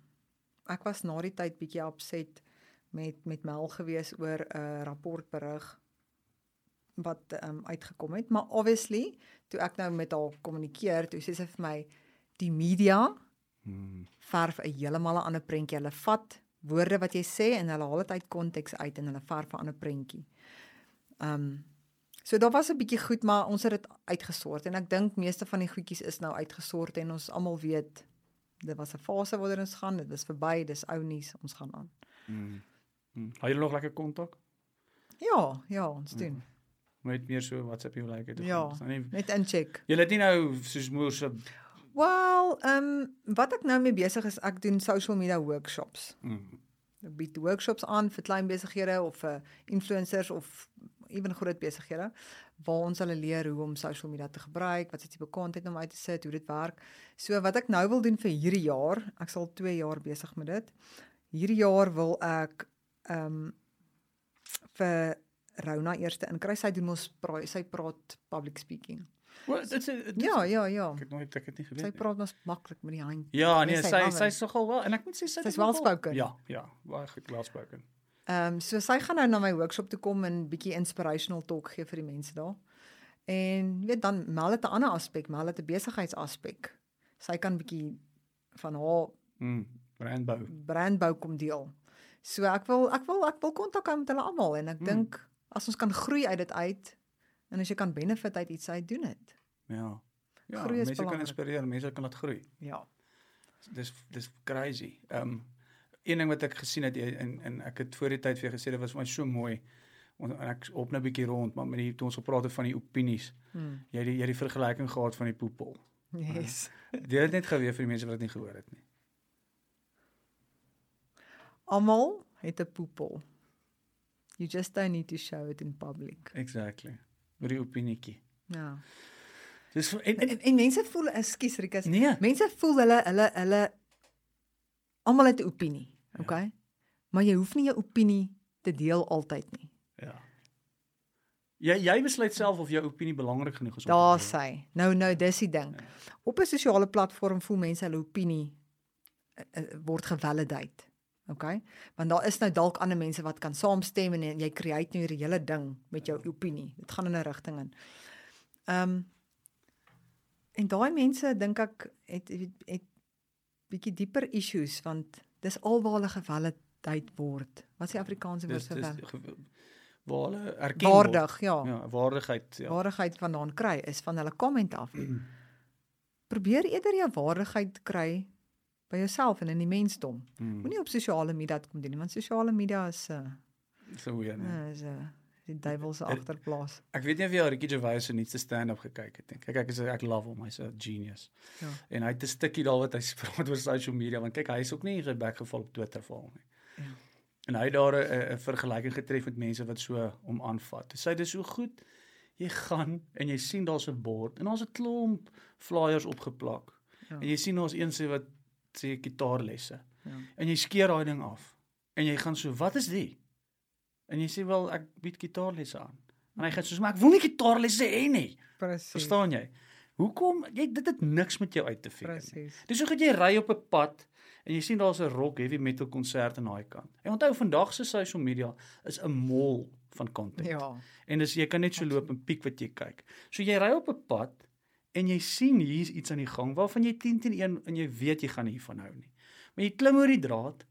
ek was na die tyd bietjie upset met met Mel gewees oor 'n uh, rapportberig wat um uitgekom het, maar obviously toe ek nou met haar kommunikeer, toe sê sy vir my die media Hmm. verf 'n heeltemal 'n ander prentjie. Hulle vat woorde wat jy sê en hulle haal dit uit konteks uit en hulle verf 'n ander prentjie. Um so daar was 'n bietjie goed, maar ons het dit uitgesort en ek dink meeste van die goedjies is nou uitgesort en ons almal weet dit was 'n fase waarin ons gaan, dit is verby, dis ou nuus, ons gaan aan. Hmm. Hmm. Hou julle nog lekker kontak? Ja, ja, ons doen. Met meer so WhatsApp hoe lyk dit? Ja. Is nou Net incheck. Julle het nie nou soos moer se Wel, ehm um, wat ek nou mee besig is, ek doen social media workshops. hmm. Ek bied workshops aan vir klein besighede of vir influencers of ewen groot besighede waar ons hulle leer hoe om social media te gebruik, wat se tipe content om uit te sit, hoe dit werk. So wat ek nou wil doen vir hierdie jaar, ek sal 2 jaar besig met dit. Hierdie jaar wil ek ehm um, vir Rona eerste inkry. Sy doen ons pra sy praat public speaking. Well, dit's Ja, ja, ja. Ek het nooit ek het nie Sy geweet. nie. praat mos maklik met die hand. Ja, nee, sy sy sy hè? is nogal wel en ek moet sê sy nogal- well-spoken. Ja, ja, baie goed well spoken. Ehm um, so sy gaan nou na my workshop toe kom en bietjie inspirational talk gee vir die mense daar. En jy weet dan Mel het 'n ander aspek, Mel het 'n besigheidsaspek. Sy kan bietjie van haar Mm. Brandbou. brandbou kom deel. So ek wil ek wil ek wil kontak hou met hulle almal en ek Mm. dink as ons kan groei uit dit uit en as jy kan benefit uit iets uit doen dit. Ja. Ja, Groei mense kan inspireer, mense kan laat groei. Ja. Dis dis crazy. Ehm um, een ding wat ek gesien het en en ek het voor die tyd vir jou gesê dit was vir my so mooi. En en ek op nou 'n bietjie rond, maar met die toe ons gepraat het van die opinies. Hmm. Jy het die jy het die vergelyking gehad van die poepel. Yes. Dit het net geweet vir die mense wat dit nie gehoor het nie. Almal het 'n poepel. You just don't need to show it in public. Exactly. Oor die opinietjie. Ja. Dis en, en, En, en mense voel ekskuus Rikus. nee. Mense voel hulle hulle hulle almal het 'n opinie, Ja. okay? Maar jy hoef nie jou opinie te deel altyd nie. Ja. Jy jy besluit self of jou opinie belangrik genoeg is om Daar sê. Nou nou dis die ding. Ja. Op 'n sosiale platform voel mense hulle opinie uh, uh, word gevalidate. Okay? Want daar is nou dalk ander mense wat kan saamstem en jy create nou hierdie hele ding met jou opinie. Dit gaan in 'n rigting in. Ehm um, en daai mense dink ek het het, het bietjie dieper issues want dis alwaar hulle gevalidate word. Wat is die Afrikaanse woord vir ge- waar hulle erken waardig, ja. word. Ja, waardigheid, ja. Waardigheid vandaan kry is van hulle comment af. Probeer eerder jou waardigheid kry by jouself en in die mensdom. Hmm. Moenie op sosiale media kom doen nie, want sosiale media is 'n uh, So weer. Uh, is 'n uh, die duiwel se Het- agterplaas. Ek weet nie of jy al Ricky Gervais se nuutste stand-up gekyk het nie. Kyk, ek is ek love hom, hy's 'n genius. Ja. En hy het 'n stukkie daar wat hy praat oor social media want kyk, hy is ook nie in bek geval op Twitter val nie. Ja. En hy het daar 'n 'n vergelyking getref met mense wat so hom aanvat. Hy sê dis so goed. Jy gaan en jy sien daar's 'n bord en daar's 'n klomp flyers opgeplak. Ja. En jy sien daar's een sê wat sê gitaarlesse. Ja. En jy skeer daai ding af. En jy gaan so, "Wat is die?" En jy sê, "Wel, ek bied gitaarlesse aan." En hy gaan soos, "Maar ek wil nie gitaarlesse hê nie." Presies. Verstaan jy? Hoekom jy dit het niks met jou uit te fik nie. Presies. Dis hoe gaan jy ry op 'n pad en jy sien daar's 'n rock heavy metal konsert aan daai kant. En onthou vandag se social media is 'n mall van content. Ja. En dis jy kan net so loop en piek wat jy kyk. So jy ry op 'n pad en jy sien hier's iets aan die gang waarvan jy 10 teen 1 en jy weet jy gaan nie hiervan hou nie. Maar jy klim oor die draad,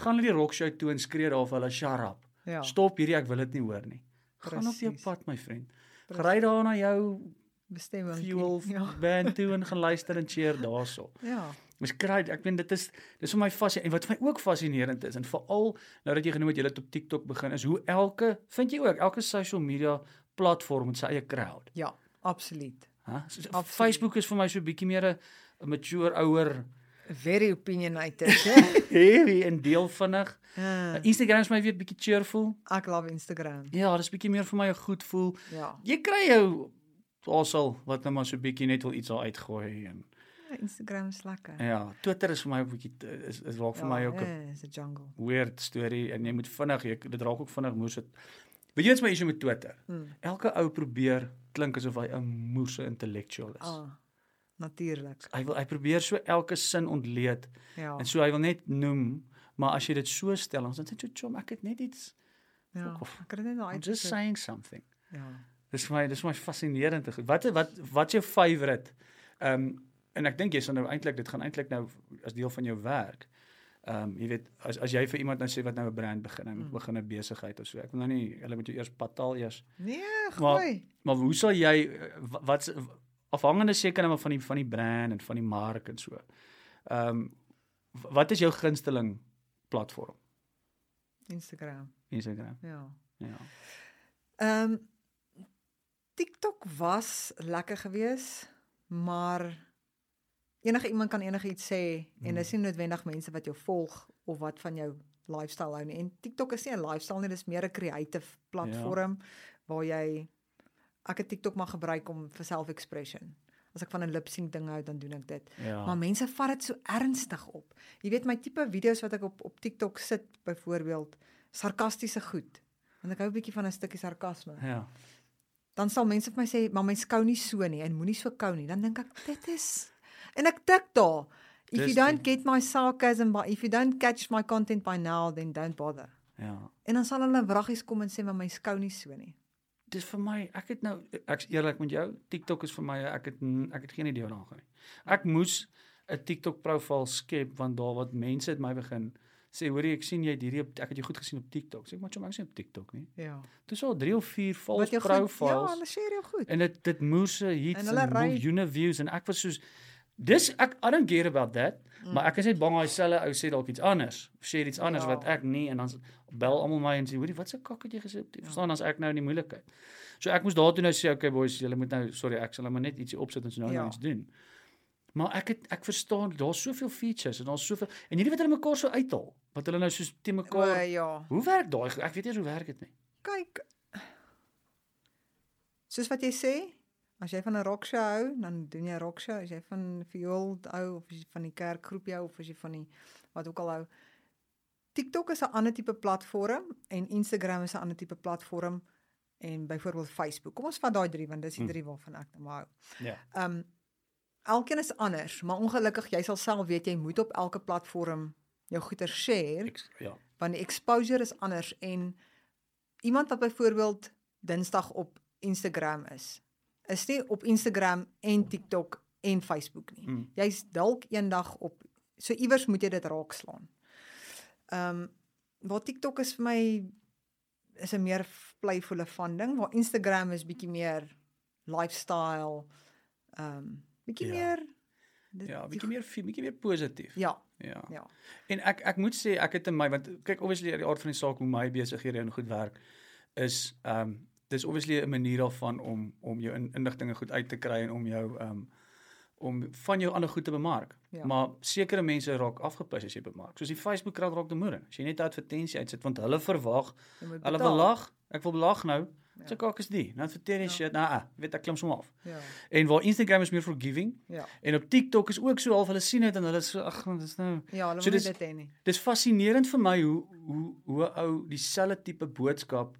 gaan na die rock show toe en skree daar vir hulle shut up. Ja. Stop hierdie, ek wil dit nie hoor nie. Gaan op jou Precies. pad my vriend. Ry daar na jou Bestemming. fuel Ja. band toe en gaan luister en cheer daarso. Ja. Mens kry ek weet dit is dis vir my fascinerend en wat vir my ook fascinerend is en veral nou dat jy genoem het jy het op TikTok begin is hoe elke vind jy ook elke social media platform het sy eie crowd. Ja, absoluut. Hè? So, Absoluut. Facebook is vir my so 'n bietjie meer 'n mature ouer Very opinionated. hè? heavy en deel vinnig. Ah, Instagram is my weer bietjie cheerful. Ek love Instagram. Ja, dis bietjie meer vir my 'n goed voel. Ja. Jy kry jou alsal wat nou maar so bietjie net wil iets daar uitgooi en ja Instagram is lekker. ja, Twitter is vir my 'n bietjie is is raak vir my ook 'n Ja, is 'n jungle. weird storie en jy moet vinnig jy dit raak ook vinnig moes dit Weet jy wat's my issue met Twitter? Hmm. Elke ou probeer klink asof hy 'n moeëse intellektueel is. Ah. Natuurlik. Hy wil hy probeer so elke sin ontleed Ja. en so hy wil net noem, maar as jy dit so stel, dan sê jy chom, ek het net iets Ja. off. Ek het dit nou I'm just saying something. Ja. Dis my dis my fascinerend. Wat wat wat's jou favourite? Ehm um, en ek dink jy sal nou eintlik dit gaan eintlik nou as deel van jou werk. Ehm um, jy weet as as jy vir iemand nou sê wat nou 'n brand begin, hy moet Mm. begin 'n besigheid of so. Ek wil nou nie hulle moet jou eers betaal eers. Nee, Maar- gooi. Maar hoe sal jy wa- wat afhangende seker nou van die van die brand en van die mark en so. Ehm um, wat is jou gunsteling platform? Instagram. Instagram. Ja. Ja. Ehm TikTok was lekker geweest, maar enige iemand kan enigiets sê en dis nie noodwendig mense wat jou volg of wat van jou lifestyle hou nie. En TikTok is nie 'n lifestyle nie, dis meer 'n creative platform ja. waar jy ek het TikTok maar gebruik om vir self-expression. As ek van 'n lip sync ding hou, dan doen ek dit. Ja. Maar mense vat dit so ernstig op. Jy weet my tipe video's wat ek op op TikTok sit, byvoorbeeld sarkastiese goed. Want ek hou 'n bietjie van 'n stukkie sarkasme. ja. Dan sal mense vir my sê, "Maar mens kou nie so nie en moenie so kou nie." Dan dink ek, "Dit is" En ek tik daar. If Dis you don't get my sarcasm by if you don't catch my content by now, then don't bother. Ja. En dan sal hulle wraggies kom en sê, "Maar mens kou nie so nie." Dis vir my, ek het nou ek's eerlik met jou, TikTok is vir my ek het ek het geen idee wat daar gaan nie. Ek moes 'n TikTok profiel skep want daar wat mense het my begin sê, hoorie ek sien jy het hierdie ek het jou goed gesien op TikTok. Sê ek maar, "Chom, ek is nie op TikTok nie." Ja. Dis al 3 of 4 Wat false jou goed- Ja, profiles. hulle share jou goed. En dit dit En hits en ry- miljoene views en ek was soos dis ek I don't care about that, mm. maar ek is net bang hy selfe ou sê dalk iets anders. Of sê iets anders Ja. wat ek nie en dan bel almal my en sê hoorie wat se kak het jy gesê? Ja. Verstaan as ek nou in die moeilikheid. So ek moes daartoe nou sê okay boys, julle moet nou sorry, ek sal nou maar net ietsie opsit en so nou Ja. ja. iets doen. Maar ek het ek verstaan daar's soveel features en daar's soveel en hierdie wat hulle mekaar so uithaal, wat hulle nou soos te mekaar. ja. Hoe werk daai? Ek weet nie hoe werk dit nie. Kyk. Soos wat jy sê, as jy van 'n rock show hou, dan doen jy 'n rock show. As jy van viool hou of as jy van die kerkgroep hou of as jy van die wat ook al hou. TikTok is 'n ander tipe platform en Instagram is 'n ander tipe platform en byvoorbeeld Facebook. Kom ons vat daai drie want dis die Hmm. drie waarvan ek nou hou. Ja. Ehm um, elkeen is anders, maar ongelukkig jy sal self weet jy moet op elke platform jou goeder share Ek, ja. want die exposure is anders en iemand wat byvoorbeeld Dinsdag op Instagram is, is nie op Instagram en TikTok en Facebook nie. Mm. Jy's dalk eendag op so iewers moet jy dit raakslaan. Ehm um, waar TikTok is vir my is 'n meer playful fun ding waar Instagram is bietjie meer lifestyle. Ehm um, bietjie Ja. meer dit- Ja, bietjie meer bietjie meer positief. Ja, Ja. ja. En ek ek moet sê ek het in my want kyk obviously die aard van die saak hoe my besighede en goed werk is ehm um, dis obviously 'n manier daarvan om om jou in, inligtinge goed uit te kry en om jou ehm um, om van jou ander goed te bemark. Ja. Maar sekere mense raak afgepis as jy bemark. Soos die Facebook krag raak te moeder. As jy net 'n advertensie uitsit want hulle verwag, hulle betaal. belag, ek wil belag nou. Ja. So kak is die. Nou adverteer jy Ja. shit. Nou, ah, weet ek klim sommer af. Ja. En waar Instagram is meer forgiving Ja. en op TikTok is ook so half hulle sien dit en hulle is so ag, dis nou Ja, hulle So dis- dit hê nie. Dis fascinerend vir my hoe hoe hoe ou dieselfde tipe boodskap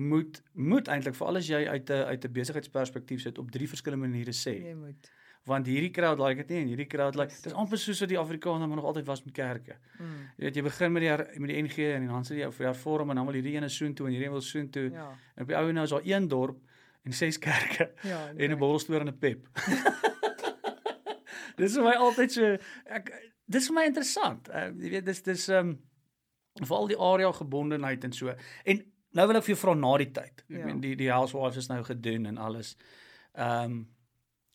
moet moet eintlik veral as jy uit 'n uit 'n besigheidsperspektief sit op drie verskillende maniere sê. Jy moet. Want hierdie crowd like dit nie en hierdie crowd like dis amper soos wat die Afrikaner maar nog altyd was met kerke. Mm. Jy weet jy begin met die met die NG en dan sit jy vir jou vorm en dan wil hierdie ene soontoe en hierdie een wil soontoe. Ja. En op die ou nou is daar een dorp en ses kerke Ja. en 'n borrelstoer en 'n pep. dis vir my altyd so ek dis vir my interessant. Uh, jy weet dis dis ehm um, veral die area gebondenheid en so. En nou wil ek vir jou vra na die tyd. Ek Ja. meen die die housewives is nou gedoen en alles. Ehm um,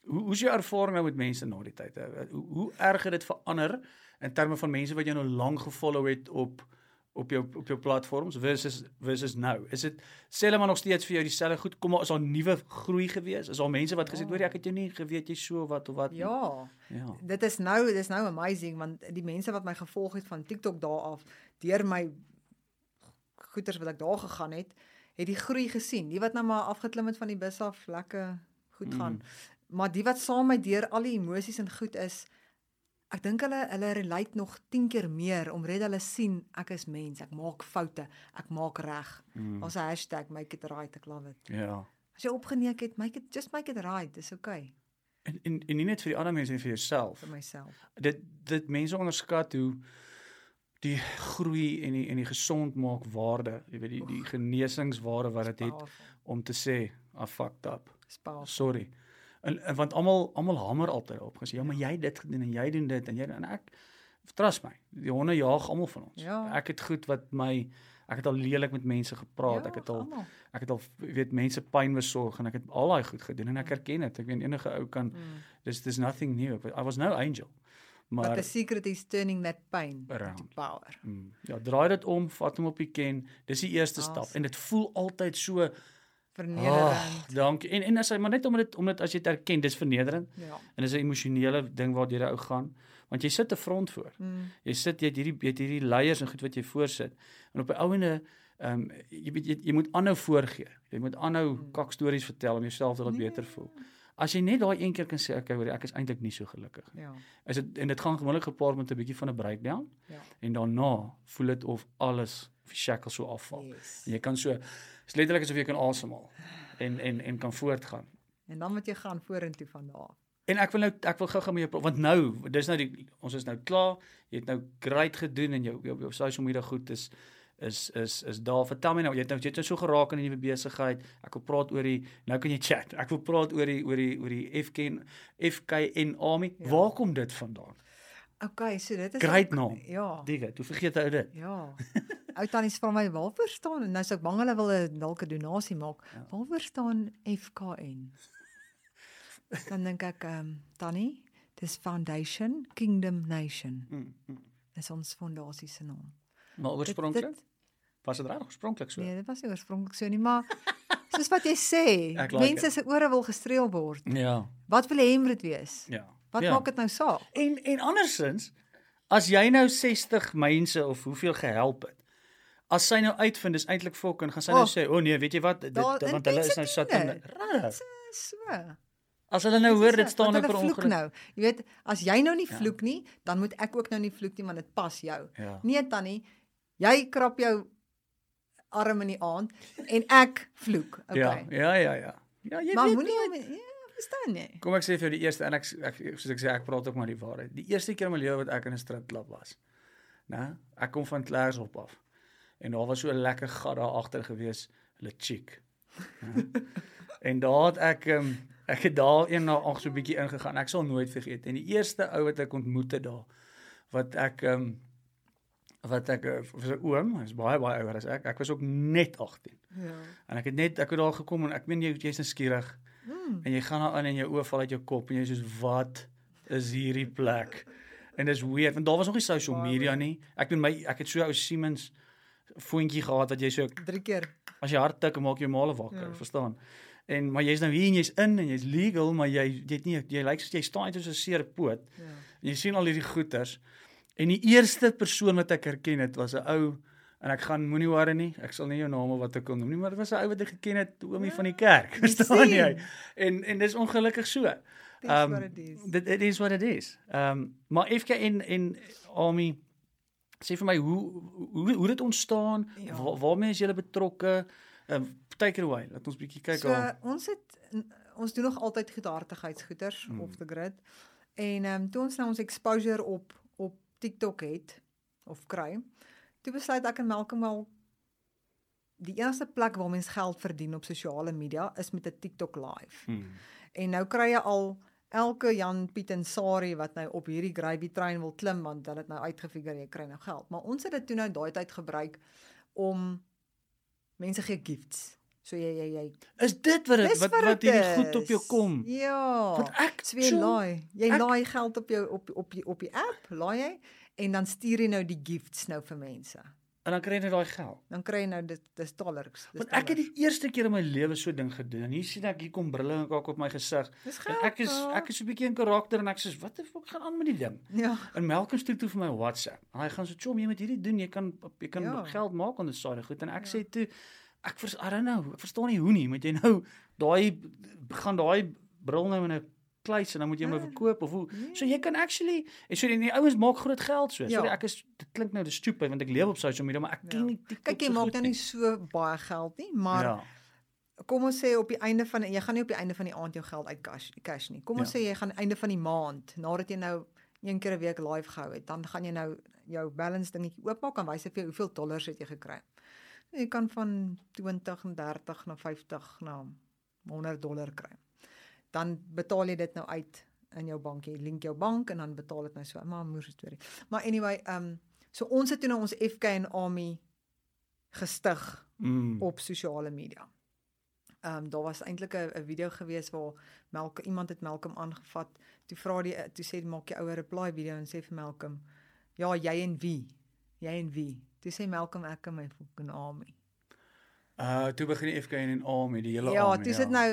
hoe hoe's jou ervaring nou met mense na die tyd? Uh, Hoe hoe erg het dit verander in terme van mense wat jy nou lank gefollow het op op jou op jou platforms versus versus nou. Is dit sê hulle maar nog steeds vir jou dieselfde goed? Kom maar is daar nuwe groei gewees? Is daar mense wat gesê het Ja. hoor jy, ek het jou nie geweet jy so wat of wat nie?" Ja. Ja. Dit is nou dis nou amazing want die mense wat my gevolg het van TikTok daar af deur my goeters wat ek daar gegaan het, het die groei gesien. Die wat nou maar afgeklim het van die bus af, lekker goed gaan. Mm. Maar die wat saam met deur al die emosies en goed is, ek dink hulle hulle relate nog 10 keer meer omdat hulle sien ek is mens, ek maak foute, ek maak reg. Mm. Ons hashtag make it right, ek love it. Ja. As jy opgeneek het, make it just make it right, dis okay En, en en nie net vir die ander mense nie vir jouself. vir myself. Dit dit mense onderskat hoe die groei en die en die gesond maak waarde, jy weet die die genesingswaarde wat dit het Powerful. om te sê I fucked up. Powerful. Sorry. En, en want almal almal hamer altyd op gesê ja, maar jy het dit gedoen en jy doen dit en jy en ek trust my. Die honde jaag almal van ons. Ja. Ek het goed wat my ek het al lelik met mense gepraat. Ja, ek het al almal. ek het al weet mense pyn besorg en ek het al daai goed gedoen en ek erken dit. Ek weet enige ou kan Mm. dis dis nothing new. I was no angel. But Maar the secret is turning that pain Around. into power. mm, ja, draai dit om, vat hom op die ken. Dis die eerste stap Awesome. en dit voel altyd so Vernederend. "Ag, dankie. En en as hy maar net omdat dit omdat as jy dit erken, dis vernederend ja. en dis 'n emosionele ding waardeur jy ou gaan. Want jy sit 'n front voor. Mm. Jy sit jy het hierdie jy het hierdie leiers en goed wat jy voorsit. En op die ouende ehm um, jy weet jy, jy moet aanhou voorgee. Jy moet aanhou Mm. kak stories vertel om jouself te laat Nee. beter voel. As jy net daai een keer kan sê okay, hoor, ek is eintlik nie so gelukkig nie. Ja. Is dit en dit gaan gewoonlik gepaard met 'n bietjie van 'n breakdown Ja. en daarna voel dit of alles of die shackles so afval. Yes. En jy kan so is letterlik asof jy kan asemhaal en en en kan voortgaan. En dan moet jy gaan vorentoe van daar. En ek wil nou ek wil gou-gou met jou want nou dis nou die ons is nou klaar. Jy het nou great gedoen en jou jou, jou social media goed is is is is daar. Vertel my nou, jy het nou jy het nou so geraak in 'n nuwe besigheid. Ek wil praat oor die nou kan jy chat. Ek wil praat oor die oor die oor die FKN FKN Army. Ja. Waar kom dit vandaan? Okay, so dit is Great ook- naam. Ja. Dige, hoe vergeet jy dit? Ja. Ou tannie vra my waarvoor staan en nou sou ek bang hulle wil 'n dalk 'n donasie maak. Ja. Waarvoor staan FKN? Dan dink ek ehm um, tannie, dis Foundation Kingdom Nation. Mm, mm. Dis ons fondasie se naam. Maar oorspronklik dit- was dit reg oorspronklik so. Nee, dit was nie oorspronklik so nie, maar soos wat jy sê, like mense se ore wil gestreel word. Ja. Wat wil hê moet dit wees? Ja. Wat ja. maak dit nou saak? En en andersins as jy nou 60 mense of hoeveel gehelp het. As sy nou uitvind dis eintlik fok en gaan sy nou Oh. sê, "O oh, nee, weet jy wat, dit Daar- want hulle is nou sit in regtig." So. As hulle nou hoor dit staan nou per vloek ongeluk. nou. Jy weet, as jy nou nie Ja. vloek nie, dan moet ek ook nou nie vloek nie want dit pas jou. Ja. Nee tannie, jy krap jou arm in die aand en ek vloek. Okay. Ja, ja, ja, ja. Ja, jy maar weet moenie nooit. ja, verstaan jy? Kom ek sê vir jou die eerste en ek, ek soos ek sê ek praat ook maar die waarheid. Die eerste keer in my lewe wat ek in 'n stripklub was. Né? Ek kom van Klerksdorp af. En daar was so 'n lekker gat daar agter gewees, hulle chick. en daar het ek um, ek het daar een na ag so 'n bietjie ingegaan. Ek sal nooit vergeet. En die eerste ou wat ek ontmoet het daar wat ek um wat ek eh, was 'n oom, hy's baie baie ouer as ek. Ek was ook net 18. Ja. En ek het net ek het daar gekom en ek meen jy jy's nou skieurig Mm. en jy gaan daar in en jou oë val uit jou kop en jy soos wat is hierdie plek? En dis weird want daar was nog nie social media nie. Ek bedoel my ek het so ou Siemens foontjie gehad wat jy so Drie keer. as jy hard tik maak jy male wakker, Ja. verstaan? En maar jy's nou hier en jy's in en jy's legal, maar jy jy het nie jy lyk soos jy staan net soos 'n seer poot. Ja. En jy sien al hierdie goeters. En die eerste persoon wat ek herken het was 'n ou en ek gaan moenie worry nie. Ek sal nie jou naam of wat ek kon noem nie, maar dit was 'n ou wat ek geken het, oomie Ja, van die kerk. jy Verstaan jy? En en dis ongelukkig so. Ehm, is. Dit it is what it is. Ehm um, maar FK en en Army sê vir my hoe hoe hoe dit ontstaan? Ja. Waar, waarmee is julle betrokke? Ehm um, take it away. Laat ons bietjie kyk so, daar. ons het ons doen nog altyd goedhartigheidsgoeders Mm. mm. off the grid. En ehm um, toe ons nou ons exposure op TikTok het of kry, toe besluit ek en Malcolm wel die enigste plek waar mens geld verdien op sosiale media is met 'n TikTok live. Hmm. En nou kry jy al elke Jan Piet en Sari wat nou op hierdie gravy trein wil klim want dan het nou uitgefigure jy kry nou geld. Maar ons het dit toe nou daai tyd gebruik om mense gee gifts. So jy jy jy Is dit wat dit wat wat dit hierdie goed op jou kom? Ja. Want ek So jy so- laai. Jy ek- laai geld op jou op op die op die app, laai jy en dan stuur jy nou die gifts nou vir mense. En dan kry jy net daai geld. Dan kry jy nou dit dis dollars. Dis Want ek het die eerste keer in my lewe so ding gedoen. En hier sien ek hier kom brille en kak op my gesig. Ek is ek is 'n bietjie in karakter en ek sê wat die fuck gaan aan met die ding? ja. En Malcolm stuur toe vir my WhatsApp. En hy gaan so chom jy moet hierdie doen. Jy kan jy kan Ja. geld maak aan die side goed en ek ja. sê toe ek vers I don't know. Ek verstaan nie hoe nie. Moet jy nou daai gaan daai bril nou in 'n kluis en dan moet jy hom nou Ja. verkoop of hoe? Nee. So jy kan actually en so die, die ouens maak groot geld so. Ja. Sorry, ek is dit klink nou dis stupid want ek leef op social media, maar ek Ja. ken nie TikTok Kyk jy so maak nou nie so baie geld nie, maar ja. kom ons sê op die einde van jy gaan nie op die einde van die aand jou geld uit cash cash nie. Kom ons Ja. sê jy gaan einde van die maand nadat jy nou een keer 'n week live gehou het, dan gaan jy nou jou balance dingetjie oopmaak en wys vir jou hoeveel dollars het jy gekry. Jy kan van 20 en 30 na 50 na 100 dollar kry. Dan betaal jy dit nou uit in jou bank. Jy link jou bank en dan betaal dit nou so. Maar moer storie. Maar anyway, ehm um, so ons het toe nou ons FK en Army gestig Mm. op sosiale media. Ehm um, daar was eintlik 'n video gewees waar Malcolm iemand het Malcolm aangevat. Toe vra die toe sê die maak jy ouer reply video en sê vir Malcolm, "Ja, jy en wie? Jy en wie?" Toe sê Malcolm ek en my fucking army. Uh toe begin die FK en A met die hele Ja, army, toe sit nou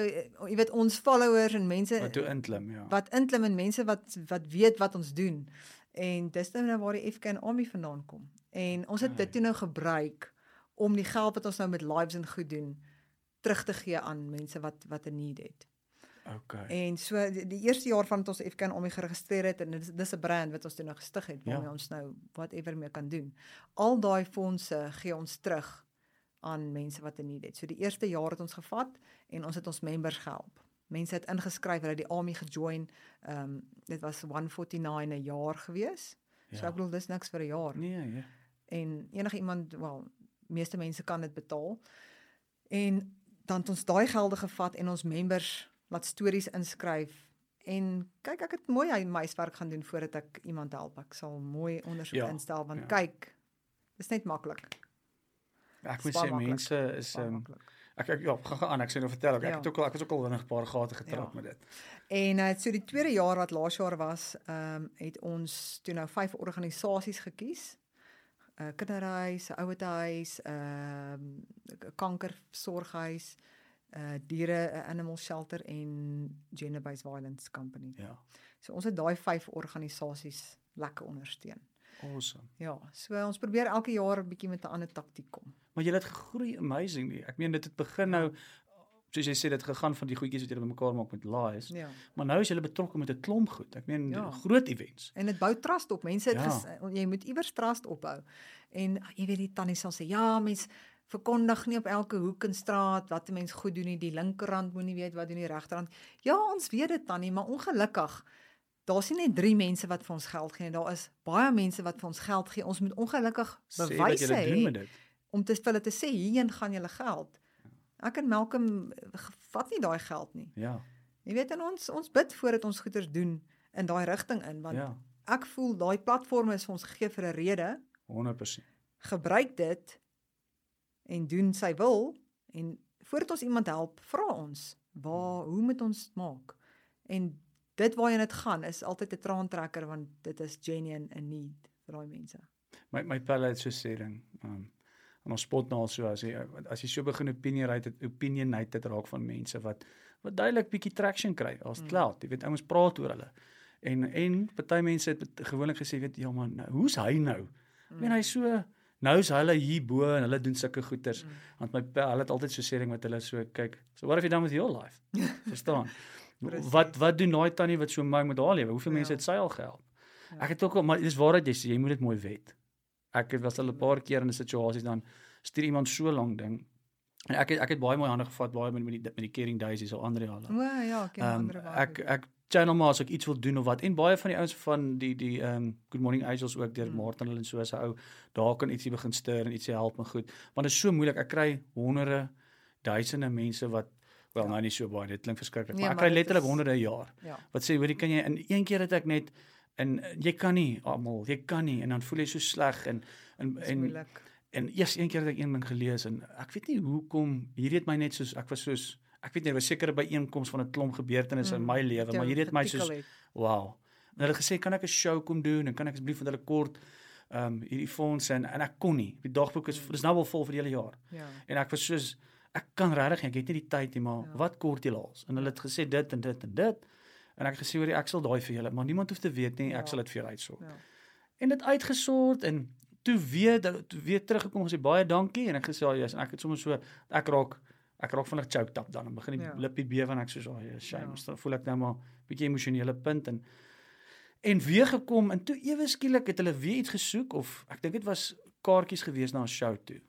jy weet ons followers en mense wat toe inklim, ja. wat inklim en mense wat wat weet wat ons doen. En dis nou nou waar die FK en Army vandaan kom. En ons het dit toe nou gebruik om die geld wat ons nou met lives en goed doen terug te gee aan mense wat wat 'n need het. Okay. En so die, die eerste jaar van dat ons FK en Army geregistreer het en dis dis 'n brand wat ons toe nou gestig het waarmee Ja. ons nou whatever mee kan doen. Al daai fondse gee ons terug aan mense wat 'n need het. So die eerste jaar het ons gevat en ons het ons members gehelp. Mense het ingeskryf, hulle het die army gejoin. Ehm um, dit was 149 'n jaar gewees. Ja. So ek bedoel dis niks vir 'n jaar. Nee, ja. En enige iemand, wel, meeste mense kan dit betaal. En dan het ons daai gelde gevat en ons members laat stories inskryf. En kyk, ek het mooi hy meiswerk gaan doen voordat ek iemand help. Ek sal mooi ondersoek Ja, instel want ja. kyk, dis net maklik. Ek moet sê mense is ehm maklik. ek ek ja, gaan gaan aan. Ek sê nou vertel ek. Ek Ja. het ook al ek was ook al in 'n paar gate getrap Ja. met dit. En uh, so die tweede jaar wat laas jaar was, ehm um, het ons toe nou vyf organisasies gekies. uh, Kinderhuis, 'n ouerhuis, ehm um, kankersorghuis, 'n uh, diere 'n animal shelter en gender based violence company. Ja. So ons het daai vyf organisasies lekker ondersteun. Awesome. Ja, so ons probeer elke jaar 'n bietjie met 'n ander taktiek kom. Maar jy het gegroei amazing nie. Ek meen dit het begin nou soos jy sê dit gegaan van die goedjies wat jy bymekaar maak met lies. Ja. Maar nou is jy betrokke met 'n klomp goed. Ek meen Ja. groot events. En dit bou trust op. Mense het Ja. ges, jy moet iewers trust opbou. En jy weet die tannie sal sê, "Ja, mens verkondig nie op elke hoek en straat wat 'n mens goed doen nie. Die linkerrand moenie weet wat doen die regterrand." Ja, ons weet dit tannie, maar ongelukkig daar's nie net 3 mense wat vir ons geld gee nie. Daar is baie mense wat vir ons geld gee. Ons moet ongelukkig bewyse doen hê dit. om te vir hulle te sê hierheen gaan julle geld. Ek en Malcolm eh, vat nie daai geld nie. Ja. Jy weet en ons ons bid voordat ons goeders doen in daai rigting in want Ja. ek voel daai platform is vir ons gegee vir 'n rede 100%. gebruik dit en doen sy wil en voordat ons iemand help, vra ons, waar hoe moet ons dit maak? En dit waarheen dit gaan is altyd 'n traantrekker want dit is genuine 'n need vir daai mense. My my pelle het so sê ding. Um en ons spot nou al so as jy as jy so begin opinionate opinionate raak van mense wat wat duidelik bietjie traction kry as Mm. cloud. Jy weet ouens praat oor hulle. En en party mense het gewoonlik gesê weet ja man, nou, hoe's hy nou? Ek meen hy's so nou's hulle hier bo en hulle doen sulke goeters. Mm. Want my hulle het altyd so sê ding met hulle so kyk. So what have you done with your life? Verstaan? Wat wat doen daai tannie wat so mooi met haar lewe? Hoeveel mense Ja. het sy al gehelp? Ja. Ek het ook al maar dis waar dat jy sê jy moet dit mooi wet. Ek het was al 'n paar keer in 'n situasie dan stuur iemand so lank ding. En ek het ek het baie mooi hande gevat baie met met die met die caring daisies so Andre al. O ja, ek ken Ehm ander ek ek channel maar as ek iets wil doen of wat en baie van die ouens van die die ehm um, Good Morning Angels ook deur Mm. Martin hulle en so as 'n ou daar kan ietsie begin stuur en ietsie help en goed. Want dit is so moeilik. Ek kry honderde duisende mense wat wel Ja. nou nie so baie dit klink verskriklik, Nee, maar ek maar kry dit letterlik is- honderde jaar Ja. wat sê hoorie kan jy in een keer het ek net en jy kan nie almal jy kan nie en dan voel jy so sleg en en en moeilik. en eers een keer het ek een ding gelees en ek weet nie hoekom hierdie het my net soos ek was soos ek weet nie, was seker by einkoms van 'n klomp gebeurtenisse in Mm, my lewe, wat maar hierdie het my soos het. wow. En hulle gesê kan ek 'n show kom doen en kan ek asseblief met hulle kort ehm um, hierdie fondse en en ek kon nie. Die dagboek is dis nou al vol vir die hele jaar. Ja. En ek was soos ek kan regtig ek het nie die tyd nie, maar Ja. wat kort julle als? En hulle het gesê dit en dit en dit. En ek het gesê hoor ek sal daai vir julle, maar niemand hoef te weet nie, ek Ja. sal dit vir julle uitsorg. Ja. En dit uitgesort en toe weer toe weer teruggekom gesê baie dankie en ek gesê ja, yes, en ek het sommer so ek raak ek raak vinnig choked up dan en begin die Ja. ja. lippie bewe en ek soos oh, ja, shame, Ja. ja. dan voel ek nou maar bietjie emosionele punt en en weer gekom en toe ewe skielik het hulle weer iets gesoek of ek dink dit was kaartjies gewees na 'n show toe.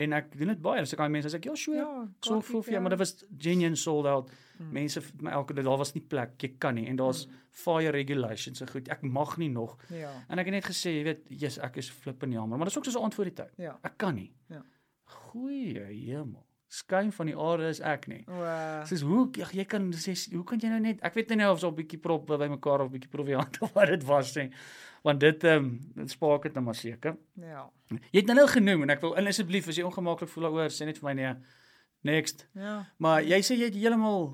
En ek doen dit baie. As ek aan mense sê ek ja, sure. Ja, so voel vir jou, maar dit was genuine sold out. Mm. Mense my elke dag daar was nie plek. Jy kan nie en daar's Mm. fire regulations en goed. Ek mag nie nog. Ja. En ek het net gesê, jy weet, yes, ek is flippend jammer, maar dis ook soos 'n aand voor die tyd. Ja. Ek kan nie. Ja. Goeie hemel. Skyn van die aarde is ek nie. Uh, Soos hoe ag, jy kan sê hoe kan jy nou net ek weet nie nou of so 'n bietjie prop by mekaar of 'n bietjie proviant of wat dit was nie. Want dit ehm um, dit spaak dit nou maar seker. ja. Jy het nou nou genoem en ek wil en asseblief as jy ongemaklik voel daaroor sê net vir my nee. Next. Ja. Maar jy sê jy het heeltemal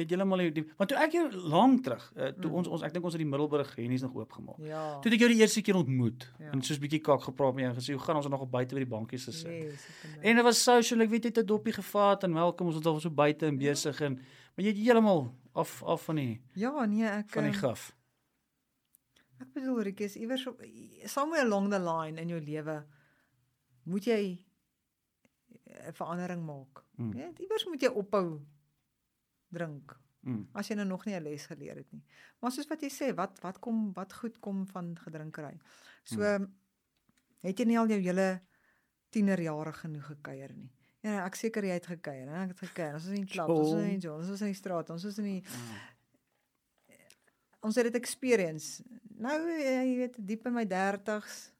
het heeltemal die, die want toe ek jou lank terug uh, toe Mm. ons ons ek dink ons het die Middelburg Hennies nog oopgemaak. Ja. Toe het ek jou die eerste keer ontmoet Ja. en soos bietjie kak gepraat met jou en gesê hoe gaan ons er nog op buite by die bankies gesit. Yes, ek En dit was social, ek weet jy het 'n doppie gevat en welkom ons het al so buite en besig en maar jy het heeltemal af af van die Ja, nee, ek van die ehm, gif. Ek bedoel Rick is iewers op somewhere along the line in jou lewe moet jy 'n verandering maak. Mm. Ja, iewers moet jy ophou drink Mm. as jy nou nog nie 'n les geleer het nie. Maar soos wat jy sê, wat wat kom wat goed kom van gedrinkery. So Mm. het jy nie al jou hele tienerjare genoeg gekuier nie. Ja, ek seker jy het gekuier, hè? Ek het gekuier. Ons was in die klub, ons was in die ons was in die straat, ons was in die ons het dit experience. Nou eh, jy weet diep in my 30s.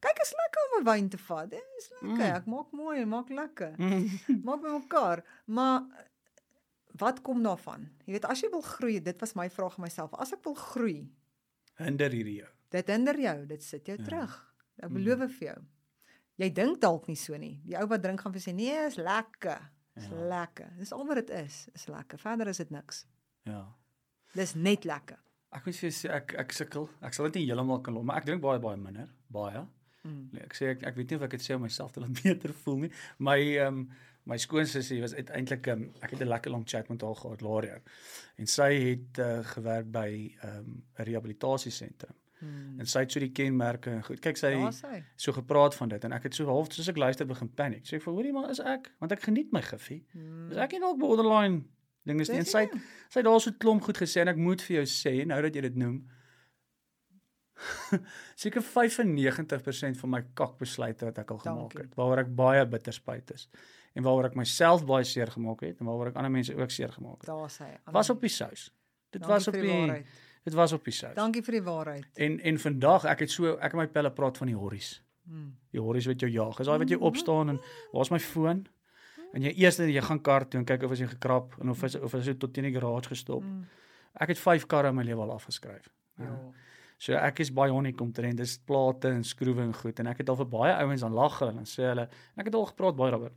Kyk, is lekker om 'n wyn te vat. Dit is lekker. Mm. Ek maak mooi, maak lekker. Mm. Maak by mekaar. Maar wat kom daarvan? Jy weet, as jy wil groei, dit was my vraag aan myself. As ek wil groei, Hinder hierdie jou. dit hinder jou, dit sit jou Ja. terug. Ek Mm. beloof vir jou. Jy dink dalk nie so nie. Die ou wat drink gaan vir sê, "Nee, is lekker." Is Ja. lekker. Dis al wat dit is, is lekker. Verder is dit niks. Ja. Dis net lekker. Ek moet sê ek ek sukkel. Ek sal dit nie heeltemal kan los, maar ek drink baie baie minder, baie. Mm. Nee, ek sê ek, ek weet nie of ek dit sê om myself te laat beter voel nie. My ehm um, my skoonsussie was uiteindelik um, ek het 'n lekker lang chat met haar gehad Laria. En sy het uh, gewerk by ehm um, 'n rehabilitasiesentrum. Mm. En sy het so die kenmerke en goed. Kyk sy Daar sy. so gepraat van dit en ek het so half soos ek luister begin paniek. Sê ek vir hoorie maar is ek want ek geniet my giffie. Mm. Is ek nie dalk borderline dinges nie. En sy nie. sy het daar so klomp goed gesê en ek moet vir jou sê nou dat jy dit noem. Seker 95% van my kakbesluite wat ek al gemaak Dankie. het, waaroor ek baie bitter spyt is en waaroor ek myself baie seer gemaak het en waaroor ek ander mense ook seer gemaak het. Daar sy. Was op die sous. Dit was op die dit was op die sous. Dankie vir die waarheid. En en vandag ek het so ek en my pelle praat van die horries. Mm. Die horries wat jou jaag. Is daai wat jy opstaan en waar's my foon? En jy eers jy gaan kar toe en kyk of as jy gekrap en of is of is dit tot teen die garage gestop. Mm. Ek het 5 karre in my lewe al afgeskryf. Ja. So ek is baie honiek omtrent dis plate en skroewe en goed en ek het al vir baie ouens aan lag hulle en sê hulle ek het al gepraat baie daaroor.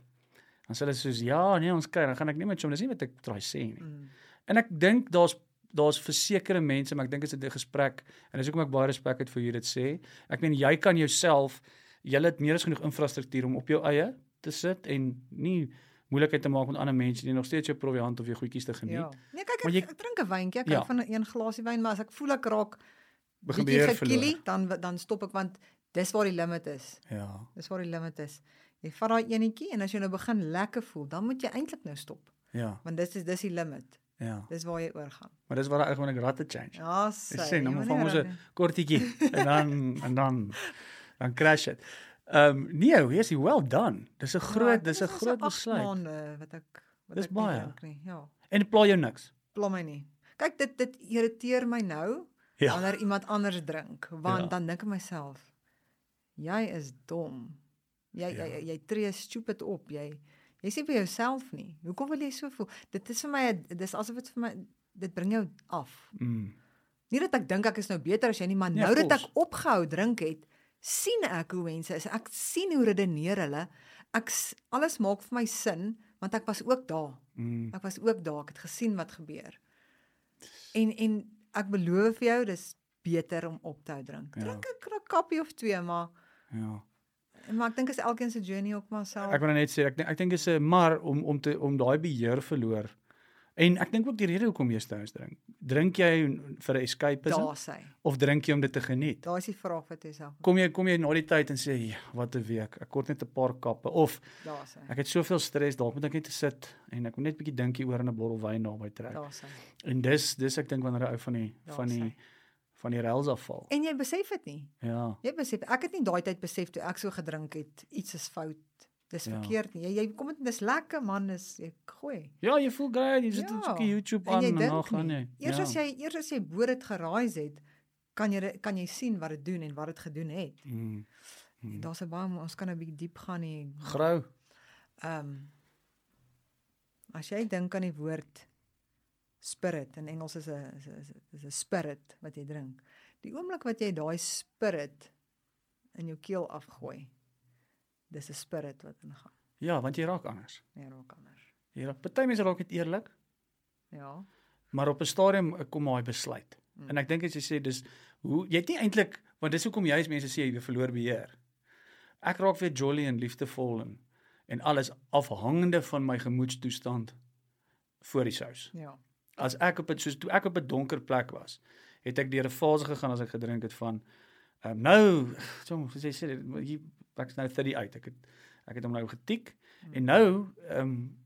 Dan sê hulle soos ja, nee, ons kyk, dan gaan ek nie met jou, dis nie wat ek try sê nie. Mm. En ek dink daar's daar's versekerde mense, maar ek dink dit is 'n gesprek en dis hoekom ek baie respek het vir hoe jy dit sê. Ek meen jy kan jouself jy het meer as genoeg infrastruktuur om op jou eie te sit en nie moeilikheid te maak met ander mense nie, nog steeds jou proviant of jou goedjies te geniet. Ja. Nee, kyk ek, jy- ek drink 'n wyntjie, ek Ja. hou van 'n een glasie wyn, maar as ek voel ek raak Begin beheer verloor. dan dan stop ek want dis waar die limit is. Ja. Dis waar die limit is. Jy vat daai enetjie en as jy nou begin lekker voel, dan moet jy eintlik nou stop, Ja. want dis is dis die limit. Ja. Dis waar jy oorgaan. Maar dis waar daai ouens ratte change. Ja, Ek sê. sê nou van ons 'n kortetjie en dan en dan dan crash dit. Ehm um, nee, hoe is hy well done. Dis 'n Ja, groot ek dis 'n dink groot besluit. maande wat ek wat Dis ek baie. drink Nie. Ja, En pla jou niks. pla my nie. Kyk, dit dit irriteer my nou Ja. wanneer iemand anders drink, want Ja. dan dink ek myself, jy is dom. Jy Ja. jy jy, tree stupid op. Jy jy sê vir jouself nie. Hoekom wil jy so voel? Dit is vir my dis asof dit vir my dit bring jou af. Mm. Nie dat ek dink ek is nou beter as jy nie, maar Nee, nou dat ek opgehou drink het, sien ek hoe mense is. Ek sien hoe redeneer hulle. Ek alles maak vir my sin want ek was ook daar. Mm. Ek was ook daar. Ek het gesien wat gebeur. En en ek beloof vir jou, dis beter om op te hou drink. Ja. Drink 'n ja. kappie of twee, maar Ja. Maar ek dink is elkeen se journey ook maar self. Ek wil net sê ek dink ek dink is 'n maar om om te om daai beheer verloor. En ek dink ook die rede hoekom jy stout drink. Drink jy vir 'n escapism of drink jy om dit te geniet? Daar is die vraag wat jy self. Kom jy kom jy na die tyd en sê ja, wat 'n week. Ek kort net 'n paar kappe of Daar sy. ek het soveel stres, dalk moet ek net sit en ek moet net 'n bietjie dinkie oor in 'n bottel wyn naby trek. Daar sy. En dis dis ek dink wanneer 'n ou van die Daar van die sy. Van die rails afval. En jy besef dit nie. Ja. Jy besef ek het nie daai tyd besef toe ek so gedrink het, iets is fout. Dis Ja. verkeerd nie. Jy, jy kom dit dis lekker man, is ek gooi. Ja, jy voel great, jy sit Ja, stukkie YouTube En aan jy en dan gaan nie. jy. Eers ja. as jy eers as jy bo dit geraais het, kan jy kan jy sien wat dit doen en wat dit gedoen het. mm, Mm. Daar's 'n baie ons kan 'n bietjie diep gaan nie. grou. Ehm as jy dink aan die woord spirit in Engels is 'n is 'n is spirit wat jy drink. Die oomblik wat jy daai spirit in jou keel afgooi, dis 'n spirit wat ingaan. Ja, want jy raak anders. Nee, raak anders. Jy raak party mense raak net eerlik, Ja. maar op 'n stadium kom daai besluit. Mm. En ek dink as jy sê dis hoe jy het nie eintlik want dis hoekom jy as mense sê jy verloor beheer. Ek raak weer jolly en liefdevol en en alles afhangende van my gemoedstoestand voor die sous. Ja. As ek op 'n soos toe ek op 'n donker plek was, het ek deur 'n fase gegaan as ek gedrink het van ehm um, nou, so soos jy sê, hier ek's nou 30 uit. Ek het ek het hom nou getiek en nou ehm um,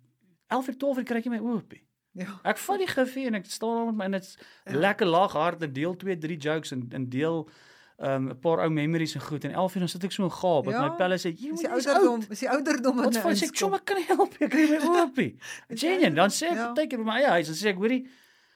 11 uur 12 uur kry ek my oop. Ja. Ek vat die gifie en ek staan daar met my en dit's lekker lag hard en deel 2 3 jokes en en deel ehm, 'n um, paar ou memories en goed en 11 uur dan sit ek so in gaap met Ja, my pelle sê jy die is ouderdom, oud. is die ouderdom Wat van sê ek chom ek kan help ek kry my oopie. Genien, dan sê ek Ja. partykeer by my eie huis dan sê ek hoorie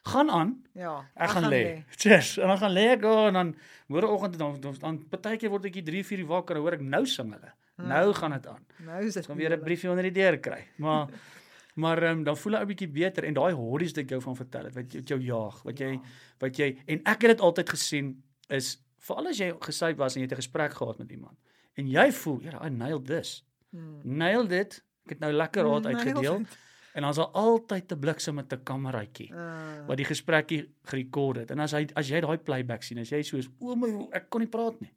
gaan aan Ja. Ek gaan lê. Cheers. En dan gaan lê ek daar en dan môreoggend dan dan, dan partykeer word ek hier 3 4 uur wakker en hoor ek nou sing hulle. Nou gaan dit aan. Nou is dit gaan weer 'n briefie onder die deur kry. Maar maar um, dan voel ek 'n bietjie beter en daai horries wat ek jou van vertel het, wat jy- wat jou jaag, wat jy wat jy en ek het dit altyd gesien is veral as jy gesyp was en jy het 'n gesprek gehad met iemand en jy voel, ja, I nailed this. Hmm. Nailed dit. Ek het nou lekker raad uitgedeel it. en dan's daar altyd 'n bliksem met 'n kameraitjie Uh, wat die gesprekkie gerekord het. En as hy as jy daai playback sien, as jy soos o my ek kon nie praat nie.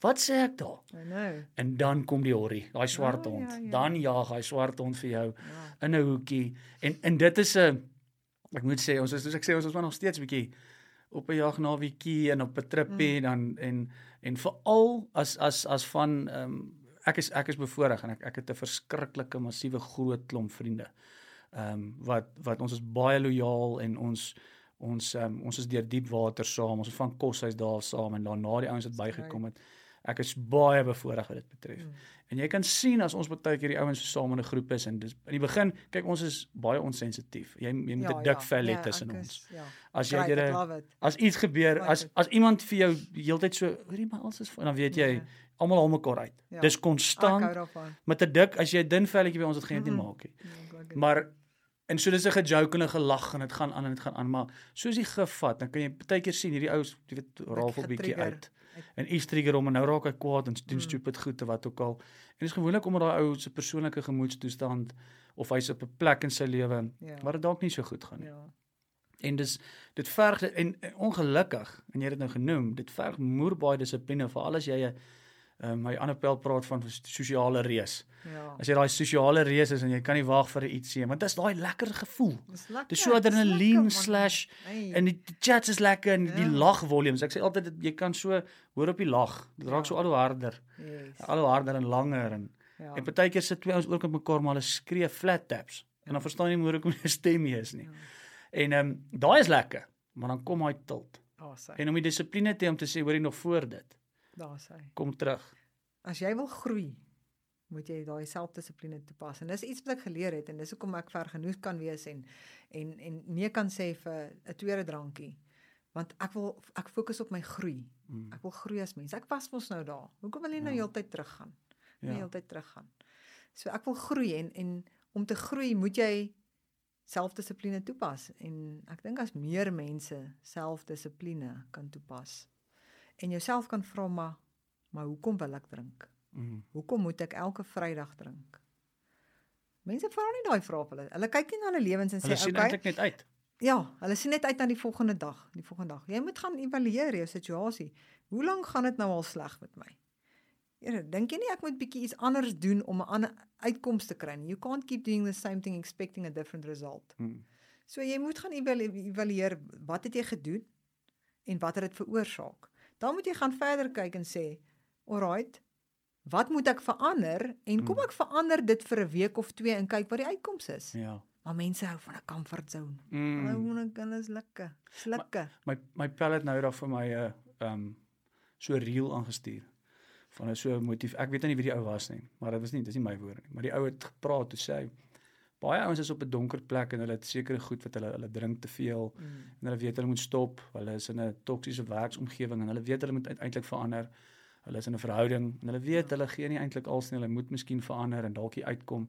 Wat sê ek daar? I know. En dan kom die horrie, daai swart Ja, hond. ja, ja. Dan jaag hy swart hond vir jou Ja. in 'n hoekie. En en dit is 'n ek moet sê ons is soos ek sê ons is maar nog steeds bietjie op 'n jag na wiekie en op 'n trippie mm. dan en en veral as as as van ehm um, ek is ek is bevoorreg en ek ek het 'n verskriklike massiewe groot klomp vriende. Ehm um, wat wat ons is baie lojaal en ons ons um, ons is deur diep water saam. Ons het van koshuis daar saam en daarna die ouens het bygekom het. Ek is baie bevoorreg wat dit betref. Mm. En jy kan sien as ons baie keer die ouens so saam in 'n groep is en dis in die begin kyk ons is baie onsensitief. Jy jy moet 'n dik vel hê tussen ek ons. is- Ja. As jy dit as iets gebeur, Like as it. as iemand vir jou heeltyd so, hoorie maar alles is dan weet jy Ja. almal haal mekaar uit. Ja. Dis konstant met 'n dik as jy 'n dun velletjie by ons het geen te Mhm. maak nie. Ja. Maar En so dis 'n gejoke en 'n gelag en dit gaan aan en dit gaan aan, maar soos die gif vat, dan kan jy baie keer sien hierdie ou, jy weet, rafel bietjie getrigger. uit. En iets trigger hom en nou raak hy kwaad en doen Mm. stupid goed of wat ook al. En dit is gewoonlik omdat daai ou se persoonlike gemoedstoestand of hy's op 'n plek in sy lewe Ja. waar dit dalk nie so goed gaan nie. Ja. En dis dit verg en, en ongelukkig, en jy het dit nou genoem, dit verg moer baie dissipline veral as jy 'n um, my ander pel praat van sosiale reus. Ja. As jy daai sosiale reus is en jy kan nie wag vir 'n ietsie, want dit is daai lekker gevoel. Dis lekker. Dis so dis adrenalien slash en die, die chats is lekker en die Ja. lag volumes. Ek sê altyd jy kan so hoor op die lag. Dit raak Ja. so al hoe harder, yes. al hoe harder en langer en Ja. en partykeer sit twee ouens ook op mekaar maar hulle skree flat taps. En dan verstaan jy nie hoe hoe 'n stem is nie. Ja. En ehm um, daai is lekker, maar dan kom hy tilt. Hy. En om die dissipline te hê om te sê hoorie nog voor dit. Daar's hy. Kom terug. As jy wil groei, moet jy daai selfdissipline toepas. En dis iets wat ek geleer het en dis hoekom ek ver genoeg kan wees en en en nee kan sê vir 'n tweede drankie. Want ek wil ek fokus op my groei. Mm. Ek wil groei as mens. Ek was mos nou daar. Hoekom wil jy nou Ja. heeltyd teruggaan? Ja. Ja. heeltyd teruggaan. So ek wil groei en en om te groei moet jy selfdissipline toepas en ek dink as meer mense selfdissipline kan toepas en jouself kan vra maar maar hoekom wil ek drink? Mm. Hoekom moet ek elke Vrydag drink? Mense vra nie daai vrae vir hulle. Hulle kyk nie na hulle lewens en Hulle sê sien okay. eintlik net uit. Ja, hulle sien net uit aan die volgende dag, die volgende dag. Jy moet gaan evalueer jou situasie. Hoe lank gaan dit nou al sleg met my? Here, dink jy nie ek moet bietjie iets anders doen om 'n ander uitkoms te kry nie? You can't keep doing the same thing expecting a different result. Mm. So jy moet gaan evalu evalueer wat het jy gedoen en wat het dit veroorsaak. Dan moet jy gaan verder kyk en sê, "Alright, wat moet ek verander en kom Mm. ek verander dit vir 'n week of 2 en kyk wat die uitkoms is." Ja. Maar mense hou van 'n comfort zone. Mm. Hulle moet net alles lekker. Slikke. My my pel het nou daar vir my 'n uh, ehm um, so reel aangestuur van 'n so motief. Ek weet nie wie die ou was nie, maar dit was nie dis nie my woorde nie, maar die ou het gepraat toe sê hy baie ouens is op 'n donker plek en hulle het sekere goed wat hulle hulle drink te veel Mm. en hulle weet hulle moet stop. Hulle is in 'n toksiese werksomgewing en hulle weet hulle moet eintlik verander. Hulle is in 'n verhouding en hulle weet hulle gee nie eintlik als nie. Hulle moet miskien verander en dalk uitkom.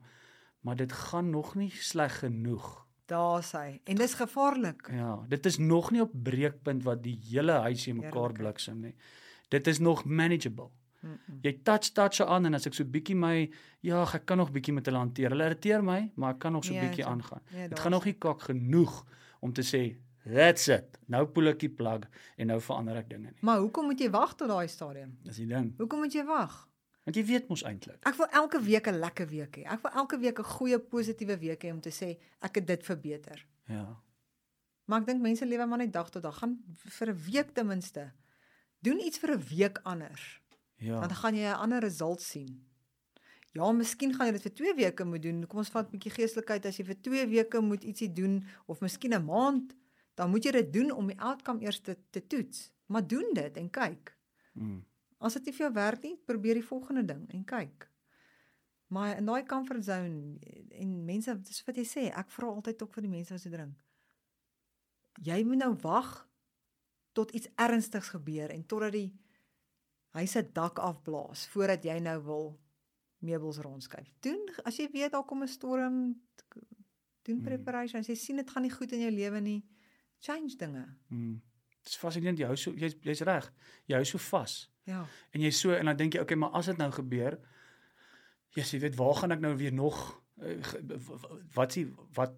Maar dit gaan nog nie sleg genoeg. Daar's hy. En dis gevaarlik. Ja, dit is nog nie op breekpunt wat die hele huisie mekaar bliksem nie. Dit is nog manageable. Mm -mm. Jy touch touch aan en as ek so bietjie my ja, ek kan nog bietjie met hulle hanteer. Hulle irriteer my, maar ek kan nog so Ja, bietjie so- aangaan. Ja, Dit gaan nog nie kak genoeg om te sê that's it. Nou poel ek die plug en nou verander ek dinge nie. Maar hoekom moet jy wag tot daai stadium? Dis die ding. Hoekom moet jy wag? Want jy weet mos eintlik. Ek wil elke week 'n lekker week hê. Ek wil elke week 'n goeie positiewe week hê om te sê ek het dit verbeter. Ja. Maar ek dink mense lewe maar net dag tot dag. Gaan vir 'n week ten minste. Doen iets vir 'n week anders. Ja. Dan gaan jy 'n ander result sien. Ja, miskien gaan jy dit vir 2 weke moet doen. Kom ons vat 'n bietjie geestelikheid as jy vir 2 weke moet ietsie doen of miskien 'n maand, dan moet jy dit doen om die outcome eers te, te toets. Maar doen dit en kyk. Mm. As dit nie vir jou werk nie, probeer die volgende ding en kyk. Maar in daai comfort zone en mense, dis wat jy sê, ek vra altyd ook vir die mense as jy drink. Jy moet nou wag tot iets ernstigs gebeur en totdat die huis se dak afblaas voordat jy nou wil meubels rondskuif. Doen as jy weet daar kom 'n storm, doen Mm. preparation. As jy sien dit gaan nie goed in jou lewe nie, change dinge. Mm. Dit is fascinerend jy hou so jy's jy's reg. Jy hou so vas. Ja. En jy so en dan dink jy okay, maar as dit nou gebeur, jy weet waar gaan ek nou weer nog w- wat s'ie wat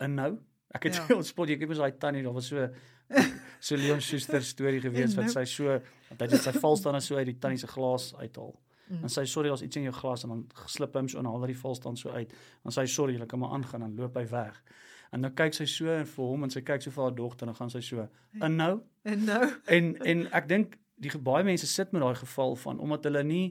inhou? Ek het Ja. ja. ontspot, ek het mos daai tannie, daar was so so Leon Schuster storie gewees wat Inhou. sy so hy het sy valstander so uit die tannie se glas uithaal. Mm. En sy sorry, daar's iets in jou glas en dan slip hy hom so en haal hy die valstand so uit. Dan sê hy sorry, jy kan maar aangaan dan loop hy weg. En dan kyk sy so en vir hom en sy kyk so vir haar dogter en dan gaan sy so inhou En nou en en ek dink die baie mense sit met daai geval van omdat hulle nie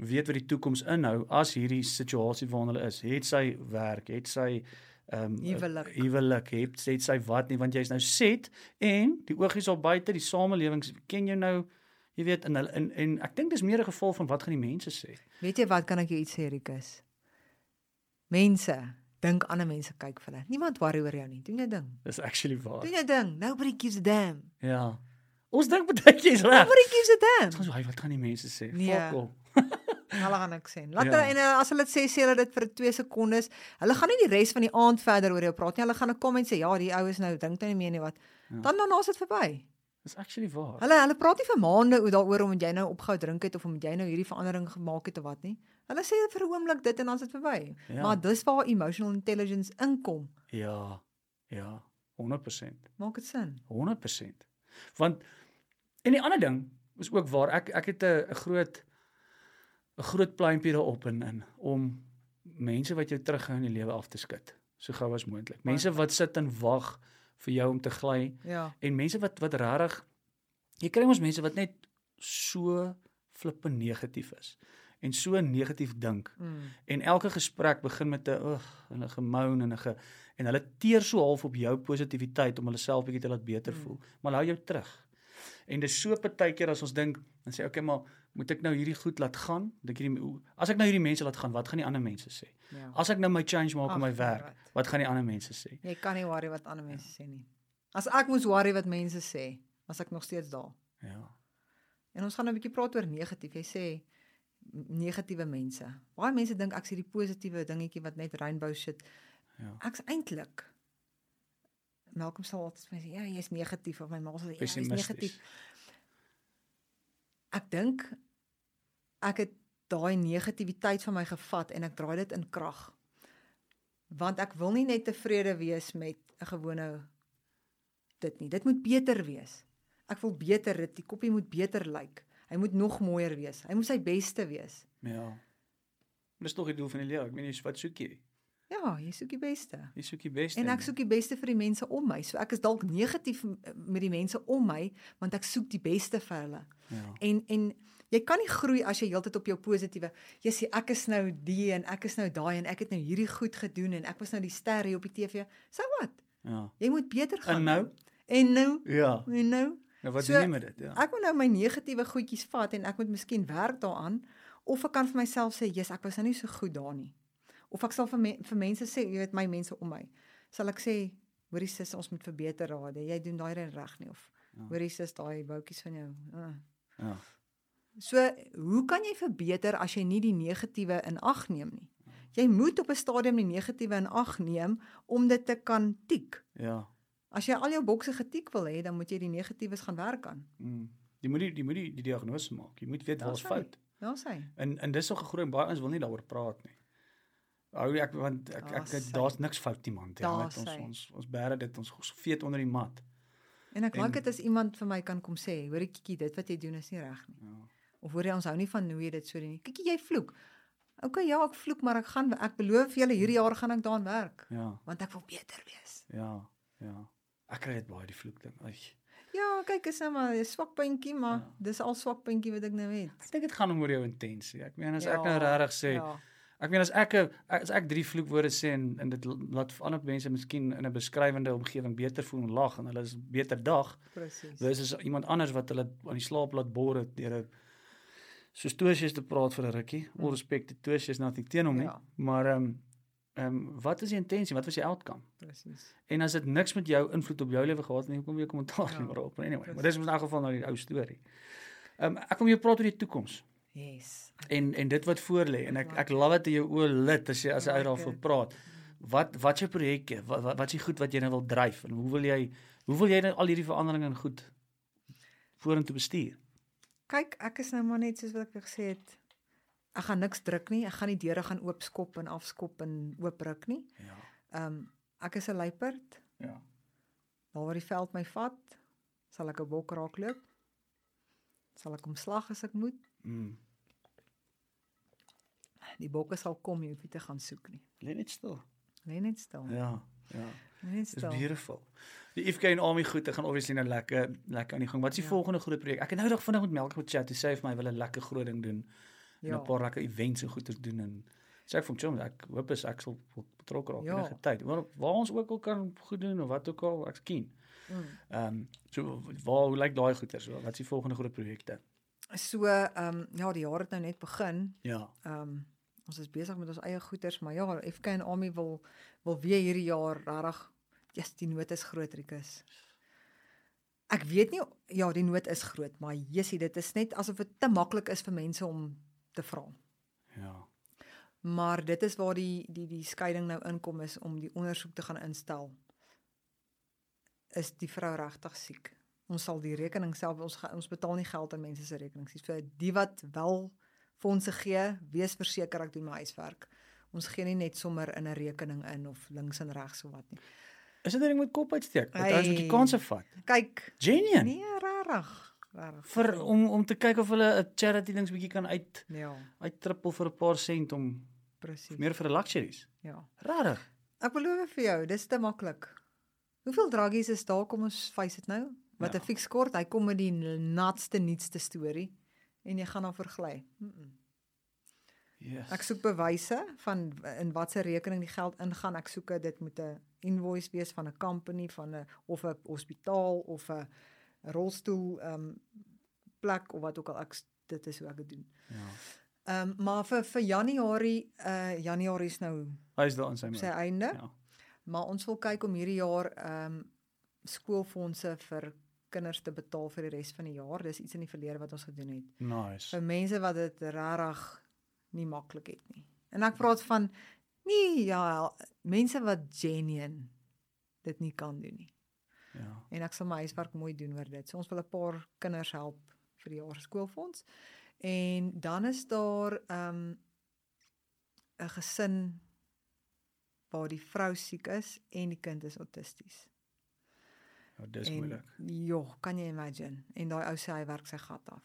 weet wat die toekoms inhou as hierdie situasie waarin hulle is. Het sy werk, het sy ehm um, Huwelik. het, het sy wat nie want jy's nou set en die oogies op buite, die samelewing ken jou nou jy weet en hulle en, ek dink dis meer 'n geval van wat gaan die mense sê. Weet jy wat kan ek jou iets sê Rikus? Mense dink ander mense kyk vir hulle. Niemand worry oor jou nie. Doen jou ding. Dis actually waar. Doen jou ding. Nobody gives a damn. Ja. Ons dink baie jy's reg. Nobody gives a damn. so, hy wat gaan die mense sê? Nee. Fuck off. Hulle gaan niks sê. Laat Ja. hulle en eh, as hulle dit sê, sê hulle dit vir 2 sekondes. Hulle gaan nie die res van die aand verder oor jou praat nie. Hulle gaan 'n comment sê, ja, die ou is nou drink nou nie meer nie wat. Ja. Dan daarna is dit verby. Dis actually waar. Hulle hulle praat nie vir maande oor daaroor omdat jy nou opgehou drink het of omdat jy nou hierdie verandering gemaak het of wat nie. Hulle sê vir 'n oomblik dit en dan is dit verby. Ja. Maar dis waar emotional intelligence inkom. Ja. Ja. 100%. Maak dit sin? 100%. Want en die ander ding is ook waar ek ek het 'n groot 'n groot pluimpie daarop in in om mense wat jou terughou in die lewe af te skud so gou as moontlik. Mense wat sit en wag vir jou om te gly Ja. en mense wat wat regtig jy kry ons mense wat net so flippe negatief is en so negatief dink Mm. en elke gesprek begin met 'n ugh en 'n gemoun en 'n ge, en hulle teer so half op jou positiwiteit om hulle self bietjie te laat beter Mm. voel maar hou jou terug en dis so partykeer as ons dink dan sê okay maar moet ek nou hierdie goed laat gaan dink hierdie as ek nou hierdie mense laat gaan wat gaan die ander mense sê Ja. as ek nou my change maak in my werk wat. wat gaan die ander mense sê Jy kan nie worry wat ander mense sê nie. As ek moes worry wat mense sê, was ek nog steeds daar. ja En ons gaan nou 'n bietjie praat oor negatief. Jy sê negatiewe mense. Baie mense dink ek's hierdie positiewe dingetjie wat net rainbow shit. ja Ek's eintlik Malcolm sal altyd vir my sê, "Ja, jy's negatief." Of my ma sê, "Ja, jy's negatief." Ek dink ek het daai negativiteit van my gevat en ek draai dit in krag. Want ek wil nie net tevrede wees met 'n gewone dit nie. Dit moet beter wees. Ek wil beter dit, die koppie moet beter lyk. Hy moet nog mooier wees. Hy moet sy beste wees. ja dis tog die doel van die lewe ek meen wat soek jy Ja, jy soek die beste. jy soek die beste En ek soek die beste vir die mense om my. So ek is dalk negatief met die mense om my, want ek soek die beste vir hulle. ja En en jy kan nie groei as jy heeltyd op jou positiewe. Jy sê ek is nou die en ek is nou daai en ek het nou hierdie goed gedoen en ek was nou die ster hier op die TV. So wat? ja Jy moet beter gaan. en nou En nou? ja En nou? nou wat So, doen jy met dit ja Ek moet nou my negatiewe goedjies vat en ek moet miskien werk daaraan of ek kan vir myself sê, "Jesus, ek was nou nie so goed daar nie." Of ek sal vir me, vir mense sê, jy weet my mense om my, sal ek sê, "Hoorie sis, ons moet verbeter raad. Jy doen daai reg nie of Ja. hoorie sis, daai boutjies van jou." Uh. ja So, hoe kan jy verbeter as jy nie die negatiewe in ag neem nie? Jy moet op 'n stadium die negatiewe in ag neem om dit te kan tik. ja As jy al jou bokse getik wil hê, dan moet jy die negatiewes gaan werk aan. mm. jy moet die, jy moet die, die diagnose maak jy moet weet waar's Daar's hy. fout Daar's hy. En en dis nog 'n groot baie ons wil nie daaroor praat nie. Hou ek want ek ek, ek daar's niks fout nie man. Ja, met ons ons ons bære dit ons veet onder die mat. En ek like dit as iemand vir my kan kom sê, hoorie Kiki, dit wat jy doen is nie reg nie. Ja. Of hoor jy ons hou nie van hoe jy dit so doen nie. Kiki, jy vloek. OK, ja, ek vloek, maar ek gaan ek beloof julle hierdie jaar gaan ek daaraan werk, Ja. want ek wil beter wees. Ja. Ja. Ek kry dit baie die vloek ding. Ai. Ja, kyk, is nou maar 'n swak puntjie, maar Ja. dis al swak puntjie wat ek nou het. Ek dink dit gaan om oor jou intensie. Ek meen as ek nou regtig sê, Ja. Ek meen as ek 'n- as ek drie vloekwoorde sê en en dit laat ander mense miskien in 'n beskrywende omgewing beter voel en lag en hulle is beter dag, Presies. versus iemand anders wat hulle aan die slaap laat bor het deur 'n soos Tosius te praat vir 'n rukkie. Mm. All respect to Tosius nothing teen hom nie. Ja. Maar ehm um, ehm um, wat is die intensie? Wat was die outcome? Presies. En as dit niks met jou invloed op jou lewe gehad het nie, hoekom jy kommentaar Ja, nie maar op. Anyway, maar precies. dis in elk geval nou die ou storie. Ehm um, ek kom jou praat oor die toekoms Yes. en en dit wat voor lê en ek ek love dit in jou oë lit as jy as jy it. praat. Wat wat jou projekte? Wat wat wat is die goed wat jy nou wil dryf en hoe wil jy hoe wil jy nou al hierdie veranderinge in goed vorentoe bestuur? Kyk, ek is nou maar net soos wat ek gesê het. Ek gaan niks druk nie. Ek gaan nie deure gaan oopskop en afskop en oopruk nie. Ja. Ehm um, ek is 'n luiperd. Ja. Waar die veld my vat, sal ek 'n bok raakloop. Sal ek hom slag as ek moet. Mm. Die bokke sal kom, jy hoef nie te gaan soek nie. Lê net stil. Lê net stil. Ja. Ja. Lê net Dis stil. beautiful. Die IFK en Army goed, ek gaan obviously nou lekker lekker aan die gang. Wat is die Ja. volgende groot projek? Ek het nou dag vinnig met Melk met chat. Hy sê vir my wil 'n lekker groot ding doen. En Ja. 'n paar lekker events en goeders doen en sê ek vir hom, "Chom, ek hoop is ek sal betrokke raak Ja. enige tyd." Waar waar ons ook al kan goed doen of wat ook al, ek's keen. Mm. Ehm um, so waar hoe lyk daai goeders? Wat is die volgende groot projekte? So ehm um, ja, die jaar het nou net begin. Ja. Ehm um, ons is besig met ons eie goeders, maar ja, FK en Army wil wil weer hierdie jaar regtig ja, die nood is groot, Rikus. Ek weet nie ja, die nood is groot, maar jessie, dit is net asof dit te maklik is vir mense om te vra. Ja. Maar dit is waar die die die skeiding nou inkom is om die ondersoek te gaan instel. Is die vrou regtig siek? Ons sal die rekening self ons ons betaal nie geld aan mense se rekenings nie. Vir die wat wel fondse gee, wees verseker ek doen my huiswerk. Ons gee nie net sommer in 'n rekening in of links en regs of wat nie. Is dit 'n ding met kop uitsteek? Dat ons 'n bietjie Ai. kansse vat. Kyk, Genien. nee, rarig. Rarig. vir om om te kyk of hulle 'n charity dings bietjie kan uit ja, uittrippel vir 'n paar sent om presies. meer vir 'n luxuries. Ja. Regtig? Ek beloof vir jou, dis te maklik. Hoeveel draggies is daar kom ons face dit nou? Wat 'n Ja. fiks kort, hy kom met die natste nuutste storie en jy gaan dan vergly. Mm -mm. Yes. Ek soek bewyse van in watter rekening die geld ingaan. Ek soek dit moet 'n invoice wees van 'n company van 'n of 'n hospitaal of 'n rolstoel ehm um, plek of wat ook al ek dit is hoe ek dit doen. Ja. Ehm um, maar vir vir Januarie uh Januarie is nou Hy is daar in sy op sy mond. einde. Ja. Maar ons wil kyk om hierdie jaar ehm um, skoolfondse vir kinders te betaal vir die res van die jaar. Dis iets in die verlede wat ons gedoen het. Nice. Vir mense wat dit regtig nie maklik het nie. En ek praat van nie ja, mense wat genuine dit nie kan doen nie. Ja. En ek sal my huiswerk mooi doen oor dit. So ons wil 'n paar kinders help vir die jaar skoolfonds. En dan is daar ehm um, 'n gesin waar die vrou siek is en die kind is autisties. Ja, dis en, moeilik. Ja, kan jy imagine? En daai ou sê hy werk sy gat af.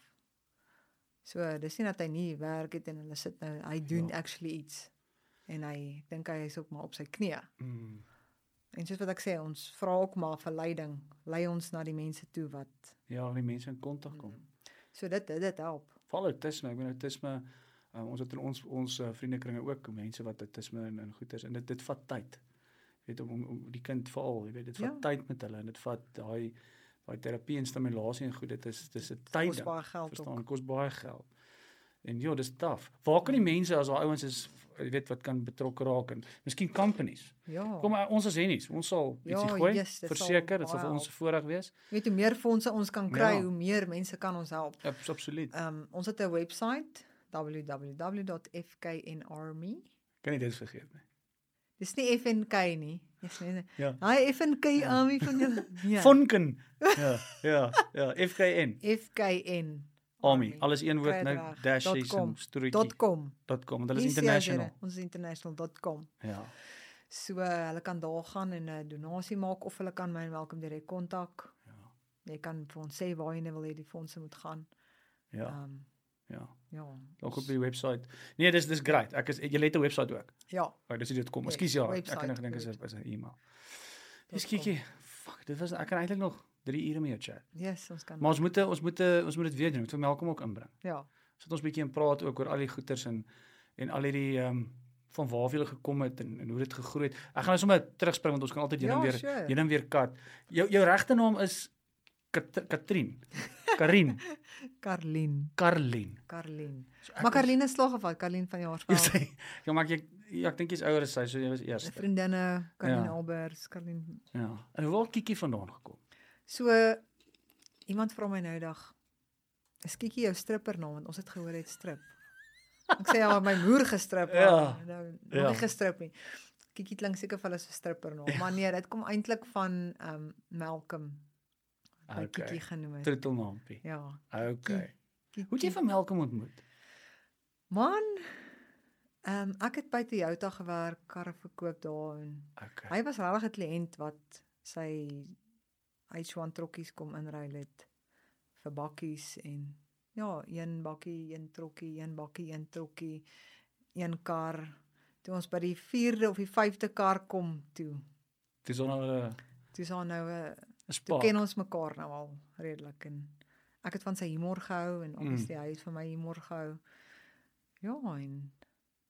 So dis nie dat hy nie werk het en hulle sit nou hy doen Ja. actually iets. En hy ek dink hy is ook maar op sy knieë. Mm. En soos wat ek sê, ons vra ook maar vir leiding. Lei ons na die mense toe wat Ja, die mense in kontak kom. so dit dit, dit help. Val autisme, ek bedoel autisme um, ons het in ons ons uh, vriendekringe ook mense wat autisme en en goeters en dit dit vat tyd. Jy weet om, om, om die kind veral, jy weet dit vat Ja. tyd met hulle en dit vat daai daai terapie en stimulasie en goed dit is dis 'n tyd. Kos baie geld verstaan ook. kos baie geld. En ja, dis taaf. Waar kan die mense as daai ouens is jy weet wat kan betrokke raak en miskien companies. Ja. Kom maar, ons as hennies, ons sal Ja, ietsie gooi. yes, dit Verseker, dit sal vir ons help. voorreg wees. Weet hoe meer fondse ons kan kry, Ja. hoe meer mense kan ons help. Abs- Absoluut. Ehm um, ons het 'n webwerf www.fknarmy. Kan nie dit vergeet nie. Dis nie FNK nie. Dis nie. Ja. Hy FNK Army van julle. Ja. Vonken. Ja, ja, ja, FKN. FKN Army. Alles een woord nou dit dashies .com. en storetjie. .com. .com. Hulle is international. Ons is international.com. Ja. So uh, hulle kan daar gaan en 'n uh, donasie maak of hulle kan my en welkom direk kontak. Ja. Jy kan vir ons sê waar jy wil hê die fondse moet gaan. Ja. Um, Ja. Ja. Ook op die webwerf. Nee, dis dis great. Ek is jy het 'n webwerf ook. Ja. Maar dis dit kom. Ekskuus ja, ek nog gedink is is 'n e-mail. Dis kiekie. Fuck, dit was ek kan eintlik nog 3 ure met jou chat. Yes, ons kan. Maar ons moet ons moet ons moet dit weer doen. Ek wil Malcolm ook inbring. ja. Sit ons bietjie en praat ook oor al die goeters en en al hierdie ehm um, van waar jy gekom het en, en hoe dit gegroei het. Ek gaan nou sommer terugspring want ons kan altyd heen en Ja, weer sure. heen en weer kat. Jou jou regte naam is Kat Katrien. Karin, Karlien. Karlien. Karlien. So Maar Karlien is slaggevall, Karlien van Jy Jaarsveld. sê ja, maar ek ja, ek dink jy's ouer as sy, so jy was eers. Vriendinne, Karlien Ja. Albers, Karlien. Ja. En hoe het Kiki vandaan gekom? So iemand vra my nou dag, "Is Kiki jou stripper naam?" Want ons het gehoor hy het strip. Ek sê ja, my moer gestrip, maar Ja. nou nog Ja. nie gestrip nie. Kiki klink seker vir hulle so stripper naam, maar nee, dit kom eintlik van ehm um, Malcolm. Okay. Kiki genoem het. Troetelnaampie. Ja. Okay. Kiki. Hoe het jy van Malcolm ontmoet? Man, ehm um, ek het by Toyota gewerk, karre verkoop daar en Okay. hy was regtig 'n kliënt wat sy H1 trokkies kom inruil het vir bakkies en ja, een bakkie, een trokkie, een bakkie, een trokkie, een kar. Toe ons by die 4de of die 5de kar kom toe, Dis nou 'n toe is daar nou 'n 'n toe spark. ken ons mekaar nou al redelik en ek het van sy humor gehou en obviously Mm. hy het van my humor gehou. Ja, en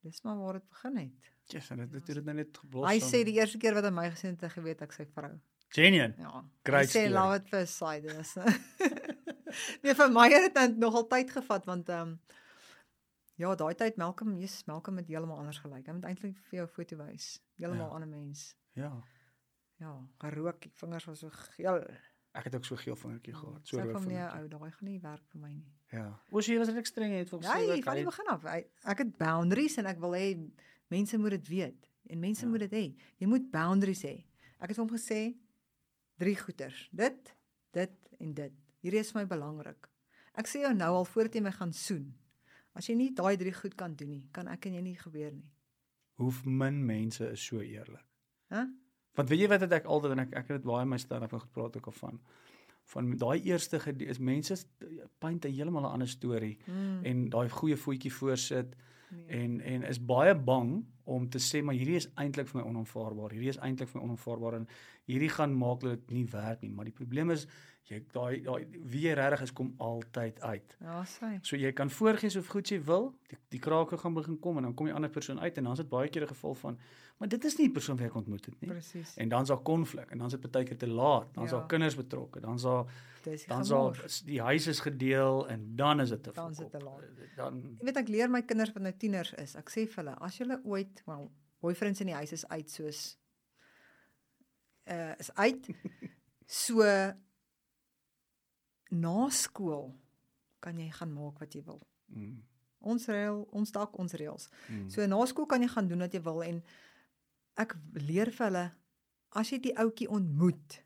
dis maar waar dit begin het. Yes, en dit dit het dit nou net geblos. Hy sê die eerste keer wat hy my gesien het, het hy geweet ek sy vrou. Genien. Ja. Great hy sê story. love at first sight dis. nee, vir my het dit nog al tyd gevat want ehm um, ja, daai tyd Malcolm, Jesus, Malcolm het heeltemal anders gelyk. Hy moet eintlik vir jou 'n foto wys. Heeltemal Ja. ander mens. Ja. Ja, gerook, die vingers was so geel. Ek het ook so geel vingertjie gehad. So rooi van nee, vingertjie. ou, daai gaan nie werk vir my nie. Ja. Oos jy was regtig streng het vir Ja, gesê, van die "Oké, begin af. Ek, ek het boundaries en ek wil hê mense moet dit weet en mense Ja. moet dit hê. Jy moet boundaries hê. Ek het hom gesê drie goeters. Dit, dit en dit. Hierdie is vir my belangrik. Ek sê jou nou al voordat jy my gaan soen. As jy nie daai drie goed kan doen nie, kan ek en jy nie gebeur nie. hoe min mense is so eerlik." Hæ? Want weet jy wat het ek altyd en ek ek het dit baie my stand-up en gepraat ook al van van daai eerste is mense paint 'n heeltemal 'n ander storie Mm, en daai goeie voetjie voorsit nee. en en is baie bang om te sê maar hierdie is eintlik vir my onaanvaarbaar. Hierdie is eintlik vir my onaanvaarbaar en hierdie gaan maak dat dit nie werk nie. Maar die probleem is jy daai daai wie jy regtig is kom altyd uit. Ja, sê. So jy kan voorgee so goed jy wil, die, die krake gaan begin kom en dan kom die ander persoon uit en dan is dit baie keer 'n geval van maar dit is nie die persoon wat ek ontmoet het nie. Presies. En dan's daar konflik en dan's dit baie keer te laat. Dan's Ja. daar kinders betrokke. Dan's daar dan's daar die huis is gedeel en dan is dit te Dan is dit te laat. Dan Jy weet ek leer my kinders wat nou tieners is. Ek sê vir hulle, as julle ooit, wel, boyfriends in die huis is uit soos uh is uit. So na skool kan jy gaan maak wat jy wil. mm, Ons reël, ons dak, ons reëls. mm, So na skool kan jy gaan doen wat jy wil en ek leer vir hulle as jy die ouetjie ontmoet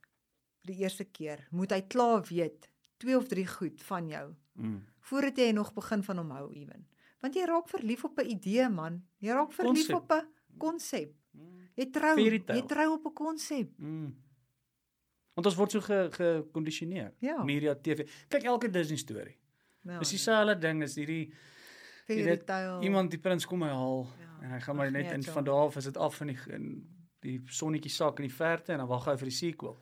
vir die eerste keer, moet hy klaar weet twee of drie goed van jou mm. voordat jy nog begin van hom hou ewen. Want jy raak verlief op 'n idee man. Jy raak verlief Konsep. op 'n konsep. Mm. Jy trou, jy trou op 'n konsep. Mm. Want ons word so ge- gekondisioneer. Ja. Media, TV. Kyk elke Disney storie. Ja. Dis dieselfde ding, is hierdie tale. iemand die prins kom my haal Ja. en hy gaan maar net Ag, in nee, so. van daar af is dit af in die in die sonnetjie sak in die verte en dan wag hy vir die sequel.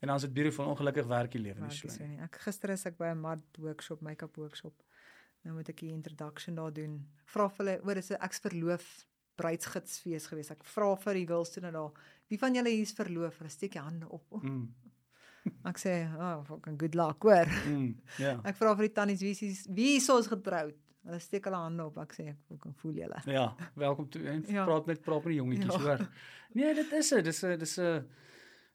En dan is dit beautiful ongelukkig werk die lewe nie so nie. Ek gister is ek by 'n mat workshop, make-up workshop. Nou moet ek die introduction daar doen. Vra vir hulle, oor dis 'n ek's verloof bruidsgidsfees gewees. Ek vra vir die girls toe nou daar, wie van julle hier is verloof? Hulle steek die hande op. Mm. ek sê, "Oh, fucking good luck, hoor." Mm. Ja. Ek vra vir die tannies wie is wie is ons getroud? Hulle steek hulle hande op. Ek sê ek fucking voel julle. Ja, welkom toe en Ja. praat met praat met die jongetjies Ja. hoor. Nee, dit is 'n dis 'n dis 'n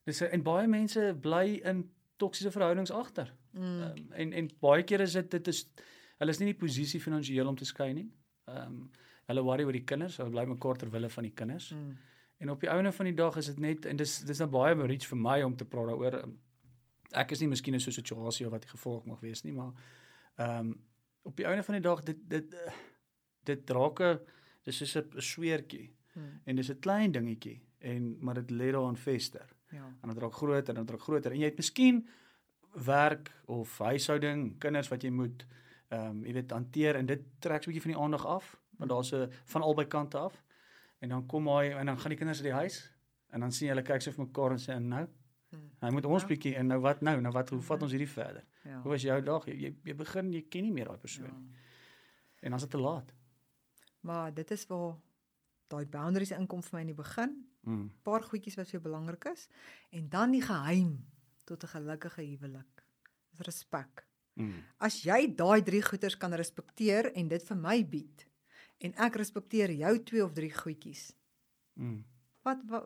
dis 'n en baie mense bly in toksiese verhoudings agter. Mm. Um, en en baie kere is dit dit is hulle is nie in die posisie finansiëel om te skei nie. Ehm um, hulle worry oor die kinders, hulle bly mekaar ter wille van die kinders. Mm. En op die einde van die dag is dit net en dis dis nou baie reach vir my om te praat daaroor. Um, Ek is nie miskien in so 'n situasie of wat die gevolg mag wees nie, maar ehm um, op die einde van die dag dit dit dit raak 'n dis soos 'n sweertjie Mm. en dis 'n klein dingetjie en maar dit lê daar aan vester Ja. en dit raak groter en dit raak groter en jy het miskien werk of huishouding, kinders wat jy moet ehm um, jy weet hanteer en dit trek 'n bietjie van die aandag af want daar's 'n van albei kante af. En dan kom hy en dan gaan die kinders uit die huis en dan sien jy hulle kyk so vir mekaar en sê en nou, Mm. hy moet ons Ja. bietjie en nou wat nou? Nou wat hoe vat ons hierdie verder? Ja. Hoe was jou dag? Jy jy, jy begin jy ken nie meer daai persoon ja. nie. En dan is dit te laat. Maar dit is waar daai boundaries inkom vir my in die begin. Mm. Paar goedjies wat vir jou belangrik is en dan die geheim tot 'n gelukkige huwelik. Dis respek. Mm. As jy daai drie goeders kan respekteer en dit vir my bied en ek respekteer jou twee of drie goedjies. Mm. Wat wat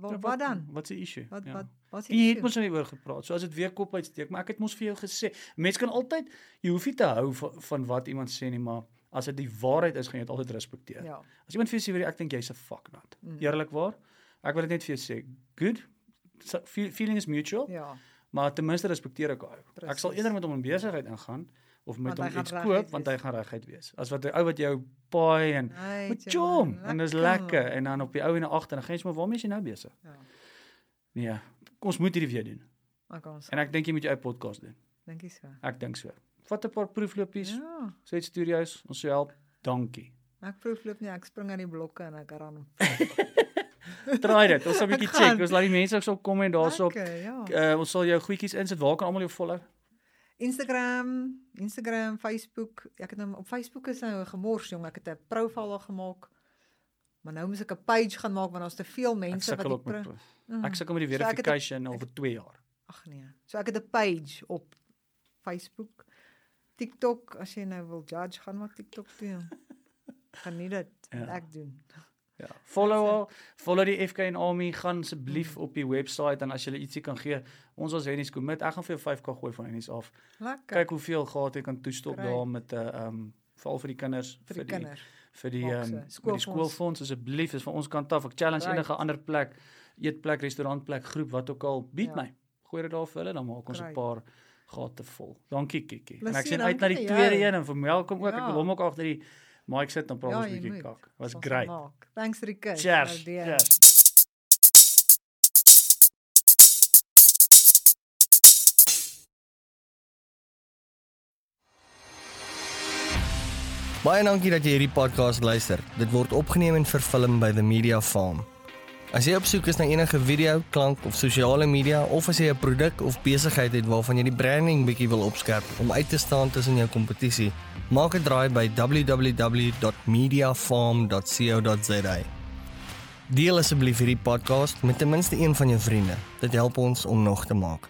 wat, Ja, wat dan? Wat se issue? Wat Ja. wat wat En jy het mos nou oor gepraat. So as dit weer kop uitsteek, maar ek het mos vir jou gesê, mense kan altyd jy hoef nie te hou van, van wat iemand sê nie, maar as dit die waarheid is, gaan jy dit altyd respekteer. Ja. As iemand vir jou sê jy, ek dink jy's 'n fucknut. Mm. Eerlikwaar, ek wil dit net vir jou sê. Good. So, fe- feeling is mutual, Ja. maar ten minste respekteer ek hom. Ek sal eerder met hom in besigheid ingaan of met Want hom iets koop want hy gaan reguit wees. As wat 'n ou wat jou paai en Hey, met chom en dis lekker en dan op die ou en agter dan gaan jy maar waarmee is jy nou besig? Ja. Nee, ons moet hierdie weer doen. Ek ons. En ek dink jy moet jou eie podcast doen. Dink jy so? Ek dink so. Vat 'n paar proeflopies. Ja. Swet Studios, ons sou help. Dankie. Ek proefloop nie, ek spring aan die blokke en ek ran. Try dit. Ons sal 'n bietjie check. Ons laat die mense ook so kom en daarsoop. Lekker, ja. Uh, ons sal jou goedjies insit. Waar kan almal jou follow? Instagram, Instagram, Facebook. Ek het nou op Facebook is nou gemors jong. Ek het 'n profiel al gemaak. Maar nou moet ek 'n page gaan maak want daar's te veel Ek mense wat die ook met pro- pro- Ek sukkel met die So ek verification al vir 2 jaar. Ag nee. So ek het 'n page op Facebook. TikTok, as jy nou wil judge, gaan maar TikTok toe. Gaan nie dit ja. ek doen. Ja. Follow haar, follow die FK en Army, gaan asseblief op die webwerf en as jy ietsie kan gee, ons was Henny's commit. Ek gaan vir jou 5k gooi van Henny's af. Lekker. Kyk hoeveel gehad jy kan toestop Great. daar met 'n uh, um veral vir die kinders, vir die kinders. vir die ehm um, die Skoolfonds. asseblief is van ons kant af. Ek challenge Right. enige ander plek, eetplek, restaurantplek, groep wat ook al, bied Ja. my. Gooi dit daar vir hulle dan maak ons 'n paar gate vol. Dankie Kiki. En ek sien uit na die tweede een en vir welkom ook. Ek Ja. wil hom ook agter die mic sit en praat ons 'n bietjie kak. Was Sal great. gemaak. Thanks vir die kus. Cheers. Waardeer. Cheers. Baie dankie dat jy hierdie podcast luister. Dit word opgeneem en vervilm by The Media Farm. As jy op soek is na enige video, klank of sosiale media of as jy 'n produk of besigheid het waarvan jy die branding bietjie wil opskerp om uit te staan tussen jou kompetisie, maak 'n draai by www.mediafarm.co.za. Deel asseblief hierdie podcast met ten minste een van jou vriende. Dit help ons om nog te maak.